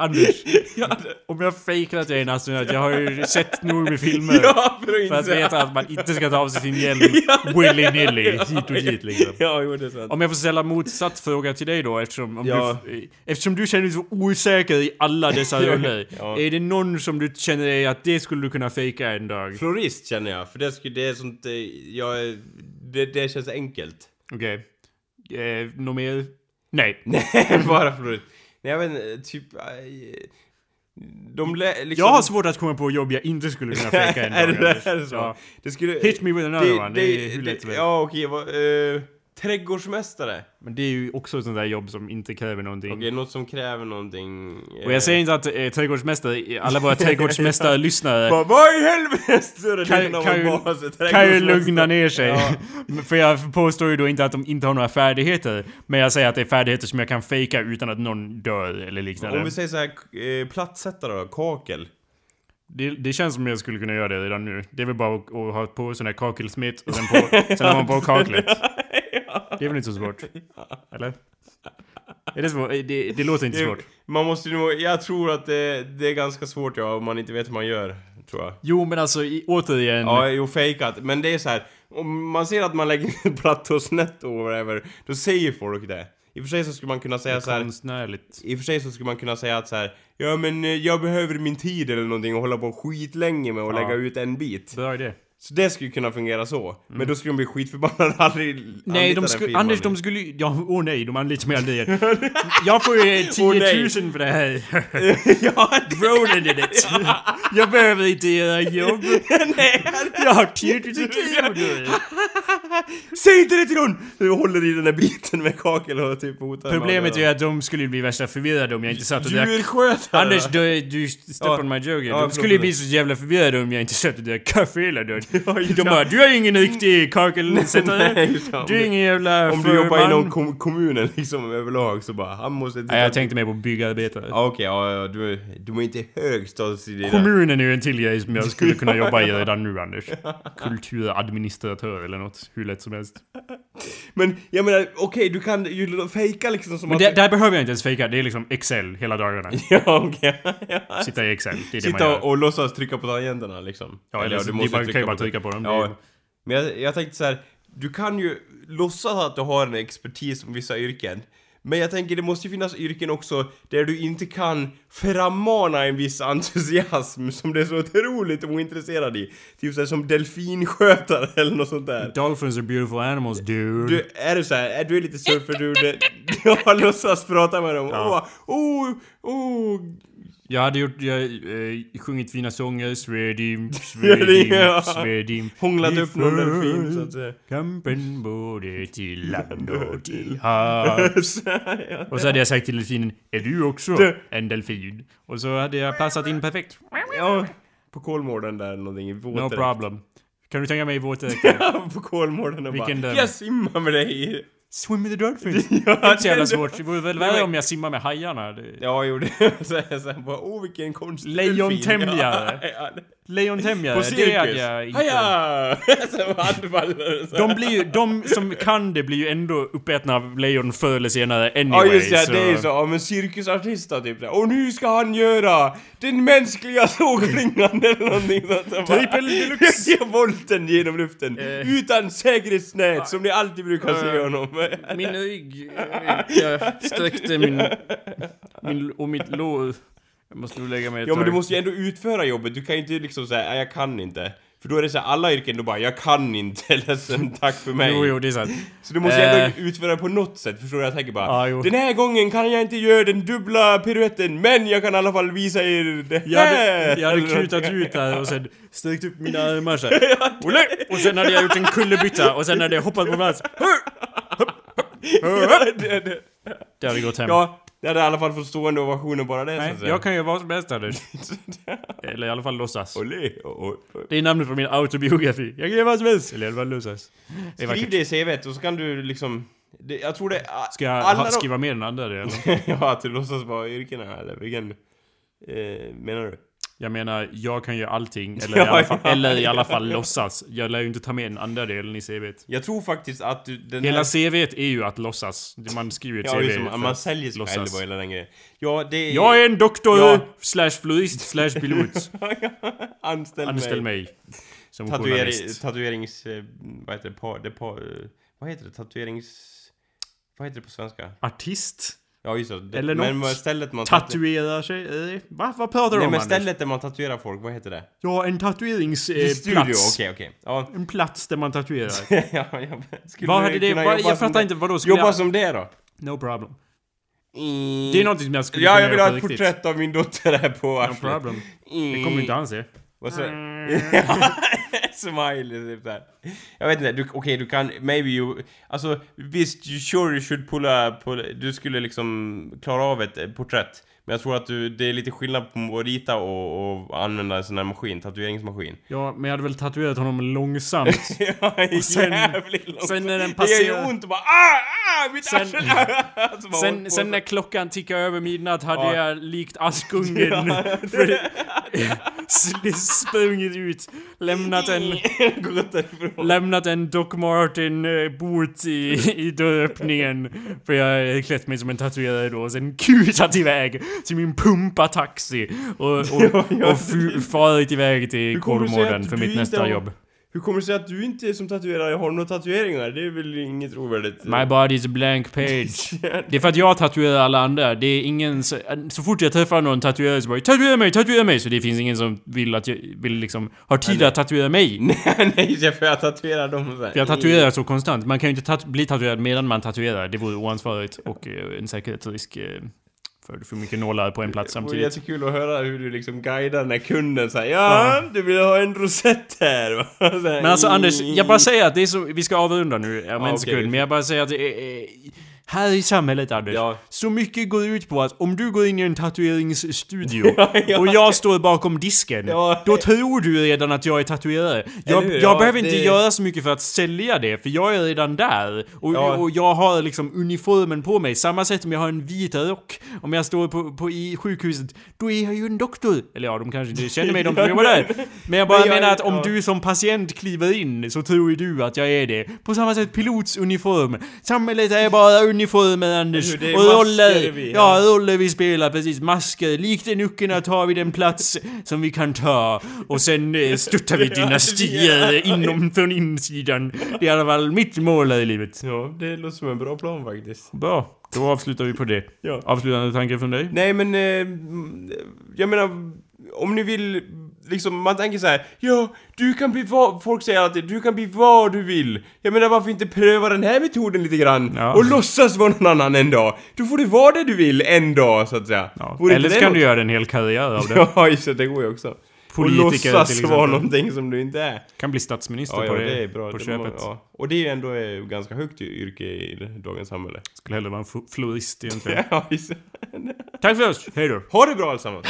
S1: Anders,
S2: ja,
S1: om jag fejkar att jag är en astronaut, jag har ju sett nog med filmer.
S2: ja, för att
S1: För att veta att man inte ska ta av sig sin hjälm willy-nilly hit och dit liksom.
S2: Ja, jo det är sant.
S1: Om jag får ställa motsatt fråga till dig då eftersom, om
S2: Ja.
S1: du, eftersom du känner dig så osäker i alla dessa roller.
S2: Ja.
S1: Är det någon som du känner dig att det skulle du kunna fejka en dag?
S2: Florist känner jag, för det, skulle, det är sånt, eh, jag, det, det känns enkelt.
S1: Okej. Eh, något mer? Nej.
S2: Nej, bara florist. Nej, jag vet inte, typ... eh, De lä, liksom...
S1: Jag har svårt att komma på jobb jag inte skulle kunna fejka en dag.
S2: är det, är det så?
S1: Ja.
S2: Det skulle...
S1: Hit me with another one. Det, är hur lätt som helst.
S2: Ja, okej, vad... eh, trädgårdsmästare.
S1: Men det är ju också ett sånt där jobb som inte kräver någonting.
S2: Okej, något som kräver någonting...
S1: Och jag säger inte att eh, trädgårdsmästare, alla våra trädgårdsmästare-lyssnare
S2: Bara, vad i helvete
S1: Kan- kan ju- kan ju lugna ner sig.
S2: Ja.
S1: För jag påstår ju då inte att de inte har några färdigheter. Men jag säger att det är färdigheter som jag kan fejka utan att någon dör eller liknande.
S2: Om vi säger så här, eh, plattsättare då, kakel.
S1: Det, det känns som jag skulle kunna göra det redan nu. Det är väl bara att, att ha på sån här kakelsmitt och sen, på, sen har man på kaklet. Det är väl inte så svårt? Eller? Är det svårt? Det, det låter inte
S2: Det-
S1: svårt.
S2: Man måste nog, jag tror att det, det är ganska svårt ja, om man inte vet hur man gör. Tror jag.
S1: Jo men alltså i, återigen.
S2: Ja, jo fejkat. Men det är så här. om man ser att man lägger platt och snett och whatever, då säger folk det. I och för sig så skulle man kunna säga så här.
S1: konstnärligt.
S2: I och för sig så skulle man kunna säga att så här. Ja men eh, jag behöver min tid eller någonting och hålla på skitlänge med att
S1: Ja.
S2: lägga ut en bit.
S1: Bra idé.
S2: Så det skulle kunna fungera så. Men då skulle de bli skitförbannade och aldrig
S1: Nej, de skulle. Anders de skulle ju- ja, åh nej, de anlitar mig aldrig. Jag får ju 10
S2: Åh,
S1: 000
S2: nej.
S1: för det här.
S2: ja,
S1: Roland in it. Jag behöver inte göra jobb.
S2: nej!
S1: Jag har 10 000 kronor.
S2: Säg inte det till någon! Du håller i den där biten med kakel och typ hotar
S1: Problemet är att de skulle bli värsta förvirrade om jag inte satt och drack.
S2: Djurskötare!
S1: Anders, du, du step
S2: Ja.
S1: on my joke.
S2: Ja,
S1: De skulle ju bli så jävla förvirrade om jag inte satt och drack kaffe hela dagen. De
S2: det.
S1: bara, du är ingen riktig kakelsättare.
S2: Det.
S1: Du är ingen jävla
S2: Om du jobbar inom kom kommunen liksom överlag så bara, han måste...
S1: Nej, jag tänkte mer på byggarbetare.
S2: Ja, okej, ja, ja, du, du är inte hög status i det där.
S1: Kommunen är ju en till grej som jag skulle kunna jobba i redan nu Anders. Kulturadministratör eller något, hur lätt som helst.
S2: Men jag menar, okej du kan ju fejka liksom som
S1: Men
S2: att...
S1: där, där behöver jag inte ens fejka, det är liksom Excel hela dagarna.
S2: Ja, okej. Ja.
S1: Sitta i Excel, det är det man
S2: Sitta
S1: gör.
S2: och, och låtsas trycka på tangenterna liksom.
S1: Ja, eller,
S2: du
S1: så,
S2: måste
S1: man kan ju bara trycka på dem.
S2: Ja. Men jag, jag tänkte så här, du kan ju låtsas att du har en expertis om vissa yrken. Men jag tänker det måste ju finnas yrken också där du inte kan frammana en viss entusiasm som du är så otroligt ointresserad i. Typ såhär som delfinskötare eller något sånt där.
S1: Dolphins are beautiful animals, dude.
S2: Du, är du såhär, är du lite surferdude? Jag har låtsats prata med dem. Åh, oh, oh,
S1: Jag hade gjort, jag, eh, sjungit fina sånger, Svedim, Svedim,
S2: ja.
S1: Svedim.
S2: hånglat upp någon delfin så att säga.
S1: Kampen både till land och till havs.
S2: Ja.
S1: Och så hade jag sagt till delfinen, är du också
S2: Du.
S1: en delfin? Och så hade jag passat in perfekt.
S2: Ja, på Kolmården där någonting i
S1: No
S2: våtdräkt.
S1: problem. Kan du tänka mig i våtdräkt?
S2: Ja, på Kolmården och
S1: Vilken
S2: bara? Jag simmar med dig!
S1: Swim with the dolphins.
S2: Ja,
S1: Det är inte så jävla svårt. Det vore väl värre om jag simmar med hajarna. Det-
S2: Ja, jo det här, bara, åh vilken konstig
S1: Lejontämjare.
S2: Ja, ja,
S1: Lejontämjare,
S2: På
S1: det
S2: cirkus.
S1: jag inte...
S2: Haja! Så så här.
S1: De, blir ju, de som kan det blir ju ändå uppätna av lejon förr eller senare
S2: Ja
S1: anyway.
S2: just det, det är så, ja men cirkusartista typ där. Och nu ska han göra den mänskliga sågklingan eller någonting sånt
S1: Triple deluxe.
S2: Ge volten genom luften.
S1: Eh.
S2: Utan säkerhetsnät som ni alltid brukar se
S1: Eh.
S2: honom.
S1: Min rygg... eh, Jag sträckte min... min och mitt lår. Jag måste nog lägga mig ett
S2: Ja men du
S1: tag.
S2: måste ju ändå utföra jobbet, du kan ju inte liksom säga "Nej, jag kan inte. För då är det så här, alla yrken, då bara 'Jag kan inte, ledsen, tack för mig'
S1: Jo, jo, det är sant.
S2: Så du måste ju ändå
S1: Eh.
S2: utföra det på något sätt, förstår du? Jag tänker bara
S1: Ja, jo.
S2: Den här gången kan jag inte göra den dubbla piruetten, men jag kan i alla fall visa er det
S1: Jag hade,
S2: här!
S1: jag hade
S2: Eller
S1: kutat ut här och sen sträckt upp mina armar såhär. Olle! Och sen hade jag gjort en kullerbytta och sen hade jag hoppat på plats.
S2: ja, det, det.
S1: Det hade gått hem.
S2: ja, det hade i alla fall fått stående ovationer bara det så
S1: Nej,
S2: att säga.
S1: jag kan göra vad som helst Anders. Eller i alla fall låtsas.
S2: Olé, och, och.
S1: Det är namnet på min autobiografi. Jag kan göra vad som helst. Eller i alla fall låtsas. Det är
S2: Skriv
S1: vackert.
S2: det i CVt och så kan du liksom det, Jag tror det...
S1: Ska jag
S2: alla
S1: ha,
S2: de-
S1: skriva med den andra delen?
S2: ja, att du låtsas vara yrkena eller vilken... Eh, menar du?
S1: Jag menar, jag kan göra allting. Eller, i, alla fall, eller i alla fall låtsas. Jag lär ju inte ta med den andra delen i CVt.
S2: Jag tror faktiskt att du... Den
S1: Hela
S2: här...
S1: CVt är ju att låtsas. Man skriver ett
S2: Ja,
S1: CV.
S2: just man säljer sig själv och hela den grejen. Ja, det är...
S1: Jag är en doktor,
S2: Ja.
S1: slash florist, slash pilot.
S2: Anställ,
S1: Anställ
S2: mig.
S1: mig. Som
S2: Tatuering,
S1: journalist.
S2: tatuerings... eh, Vad heter det? Pa, det pa, eh, vad heter det? Tatuerings... Vad heter det på svenska?
S1: Artist?
S2: Ja, just det.
S1: Eller
S2: men
S1: något.
S2: stället man tatu-
S1: Tatuerar sig? Eh, Va? Vad pratar du
S2: Nej
S1: om
S2: men
S1: Anders?
S2: stället där man tatuerar folk, vad heter det?
S1: Ja, en tatueringsplats.
S2: Studio, okej okej. Ja.
S1: En plats där man tatuerar.
S2: ja, jag
S1: Vad hade det... Vad, jag fattar inte, vadå
S2: Jobba
S1: jag...
S2: som det då?
S1: No problem.
S2: Mm.
S1: Det är något som jag skulle
S2: Ja, jag vill ha ett
S1: riktigt.
S2: porträtt av min dotter här på
S1: No
S2: arslet.
S1: problem. Det kommer inte han se.
S2: Vad sa Smiley, typ där. Jag vet inte, du, okej du kan, maybe you, alltså visst, you sure you should pulla, pulla, du skulle liksom klara av ett porträtt. Men jag tror att du, det är lite skillnad på att rita och, och använda en sån här maskin, tatueringsmaskin.
S1: Ja, men jag hade väl tatuerat honom långsamt.
S2: ja,
S1: sen-
S2: jävligt långt.
S1: sen när den
S2: Det gör
S1: passerar-
S2: ju ont och bara ah, ah, mitt
S1: Sen-
S2: arsle! Alltså,
S1: Sen, sen när klockan tickade över midnatt hade
S2: Ja.
S1: jag likt Askungen
S2: Ja.
S1: för, sl- sprungit ut, lämnat en, lämnat en Doc Martin eh, i, i dörröppningen. För jag klätt mig som en tatuerare då, och sen kutat iväg till min pumpa-taxi och, och,
S2: Ja, ja.
S1: och farit iväg till Kolmården för mitt nästa
S2: har-
S1: jobb.
S2: Hur kommer det sig att du inte som tatuerare har några tatueringar? Det är väl inget trovärdigt?
S1: My body is a blank page. Det är för att jag tatuerar alla andra. Det är ingen så, så fort jag träffar någon tatuerare så bara Tatuera mig, tatuera mig! Så det finns ingen som vill att jag vill liksom ha tid
S2: Eller-
S1: att tatuera mig.
S2: Nej, nej, för jag tatuerar dem.
S1: För jag tatuerar så konstant. Man kan ju inte tat- bli tatuerad medan man tatuerar. Det vore oansvarigt och eh, en säkerhetsrisk. För för mycket nålar på en plats
S2: Det vore
S1: samtidigt.
S2: jättekul att höra hur du liksom guidar den här kunden såhär Ja, du vill ha en rosett här
S1: Men alltså Anders, jag bara säger att det är så, vi ska avrunda nu om
S2: Ja,
S1: en
S2: okej.
S1: sekund. Men jag bara säger att det är, eh, här i samhället Anders,
S3: Ja.
S1: så mycket går ut på att om du går in i en tatueringsstudio
S3: ja.
S1: och jag står bakom disken,
S3: Ja.
S1: då tror du redan att jag är tatuerare. Jag, jag
S3: Ja,
S1: behöver inte
S3: det-
S1: göra så mycket för att sälja det, för jag är redan där. Och,
S3: Ja.
S1: och jag har liksom uniformen på mig. Samma sätt som jag har en vit rock. Om jag står på, på, i sjukhuset, då är jag ju en doktor. Eller ja, de kanske inte känner mig, de som jobbar där. Men jag bara
S3: Men jag
S1: menar att om
S3: ja.
S1: du som patient kliver in så tror ju du att jag är det. På samma sätt pilotsuniform. Samhället är bara uniformer Anders.
S3: Det är
S1: Och roller.
S3: vi-
S1: ja, roller vi spelar, precis. Masker. Likt en Nuckerna tar vi den plats som vi kan ta. Och sen eh, störtar vi dynastier inom från insidan. Det är i alla fall mitt mål här i livet.
S3: Ja, det låter som en bra plan faktiskt.
S1: Bra, då avslutar vi på det.
S3: Ja.
S1: Avslutande tankar från dig?
S3: Nej men, eh, jag menar, om ni vill, liksom, man tänker så här, ja, du kan bli vad, folk säger alltid, du kan bli vad du vill. Jag menar varför inte pröva den här metoden lite grann?
S1: Ja.
S3: Och låtsas vara någon annan en dag. Då får du vara det du vill en dag, så att säga.
S1: Ja. Eller så kan du göra en hel karriär av det.
S3: Ja, just det, det går ju också.
S1: Politiker
S3: och låtsas vara någonting som du inte är.
S1: Kan bli statsminister
S3: Ja,
S1: på det,
S3: det är bra.
S1: på
S3: Det
S1: köpet.
S3: må- ja. Och det är ju ändå ett ganska högt yrke i dagens samhälle.
S1: Skulle hellre vara en fl- florist egentligen.
S3: Ja.
S1: Tack för oss, hej då!
S3: Ha det bra allesammans!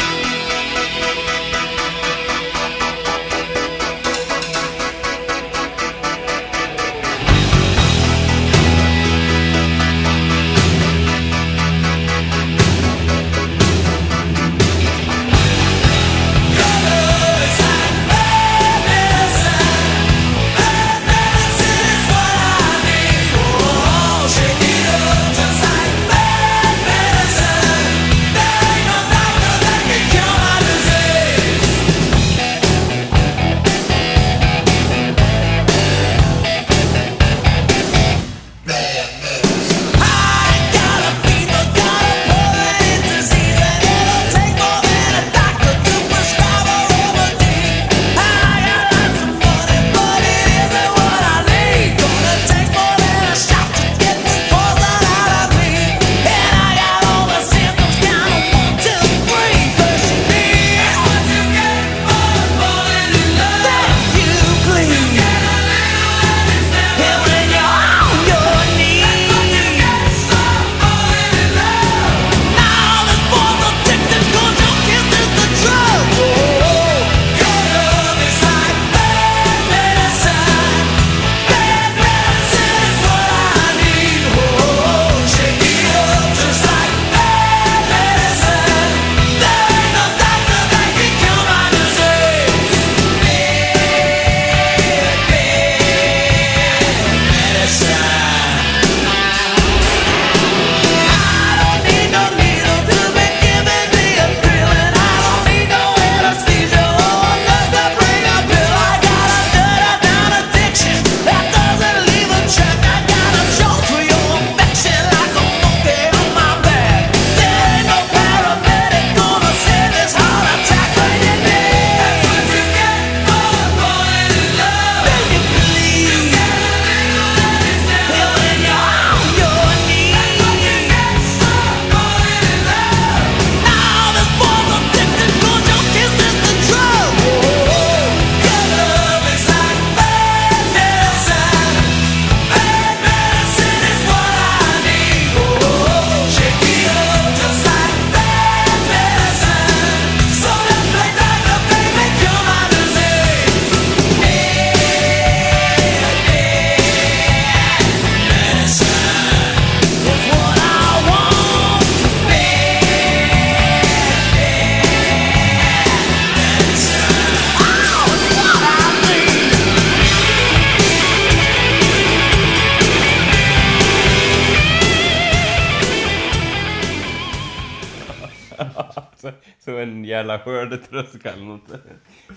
S3: Jävla skördetröska eller något.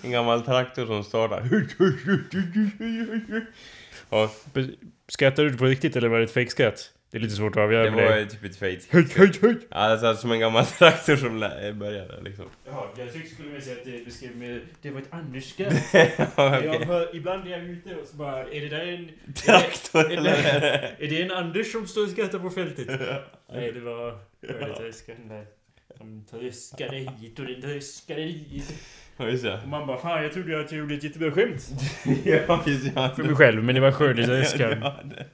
S3: En gammal traktor som startar. Ja,
S1: Skrattar du på riktigt eller var det ett fejkskratt? Det är lite svårt att avgöra
S3: det var
S1: det.
S3: typ ett fejk.
S1: Höj, höj, höj!
S3: Alltså som en gammal traktor som började liksom.
S1: Jaha, jag tyckte skulle mer säga att det beskrev mer... Det var ett Anders-skratt.
S3: Ja,
S1: Jag hör, ibland är jag ute och så bara, är det där en...
S3: Traktor
S1: är
S3: eller?
S1: det, är det en Anders som står och skrattar på fältet? Nej, det var skördetröskan där. Som tröskade hit och den tröskade dit.
S3: Ja, just det.
S1: Och man bara, fan jag trodde att jag gjorde ett jättebra skämt.
S3: Ja, just det.
S1: För mig själv, men det var skördetröskan.
S3: Ja, det-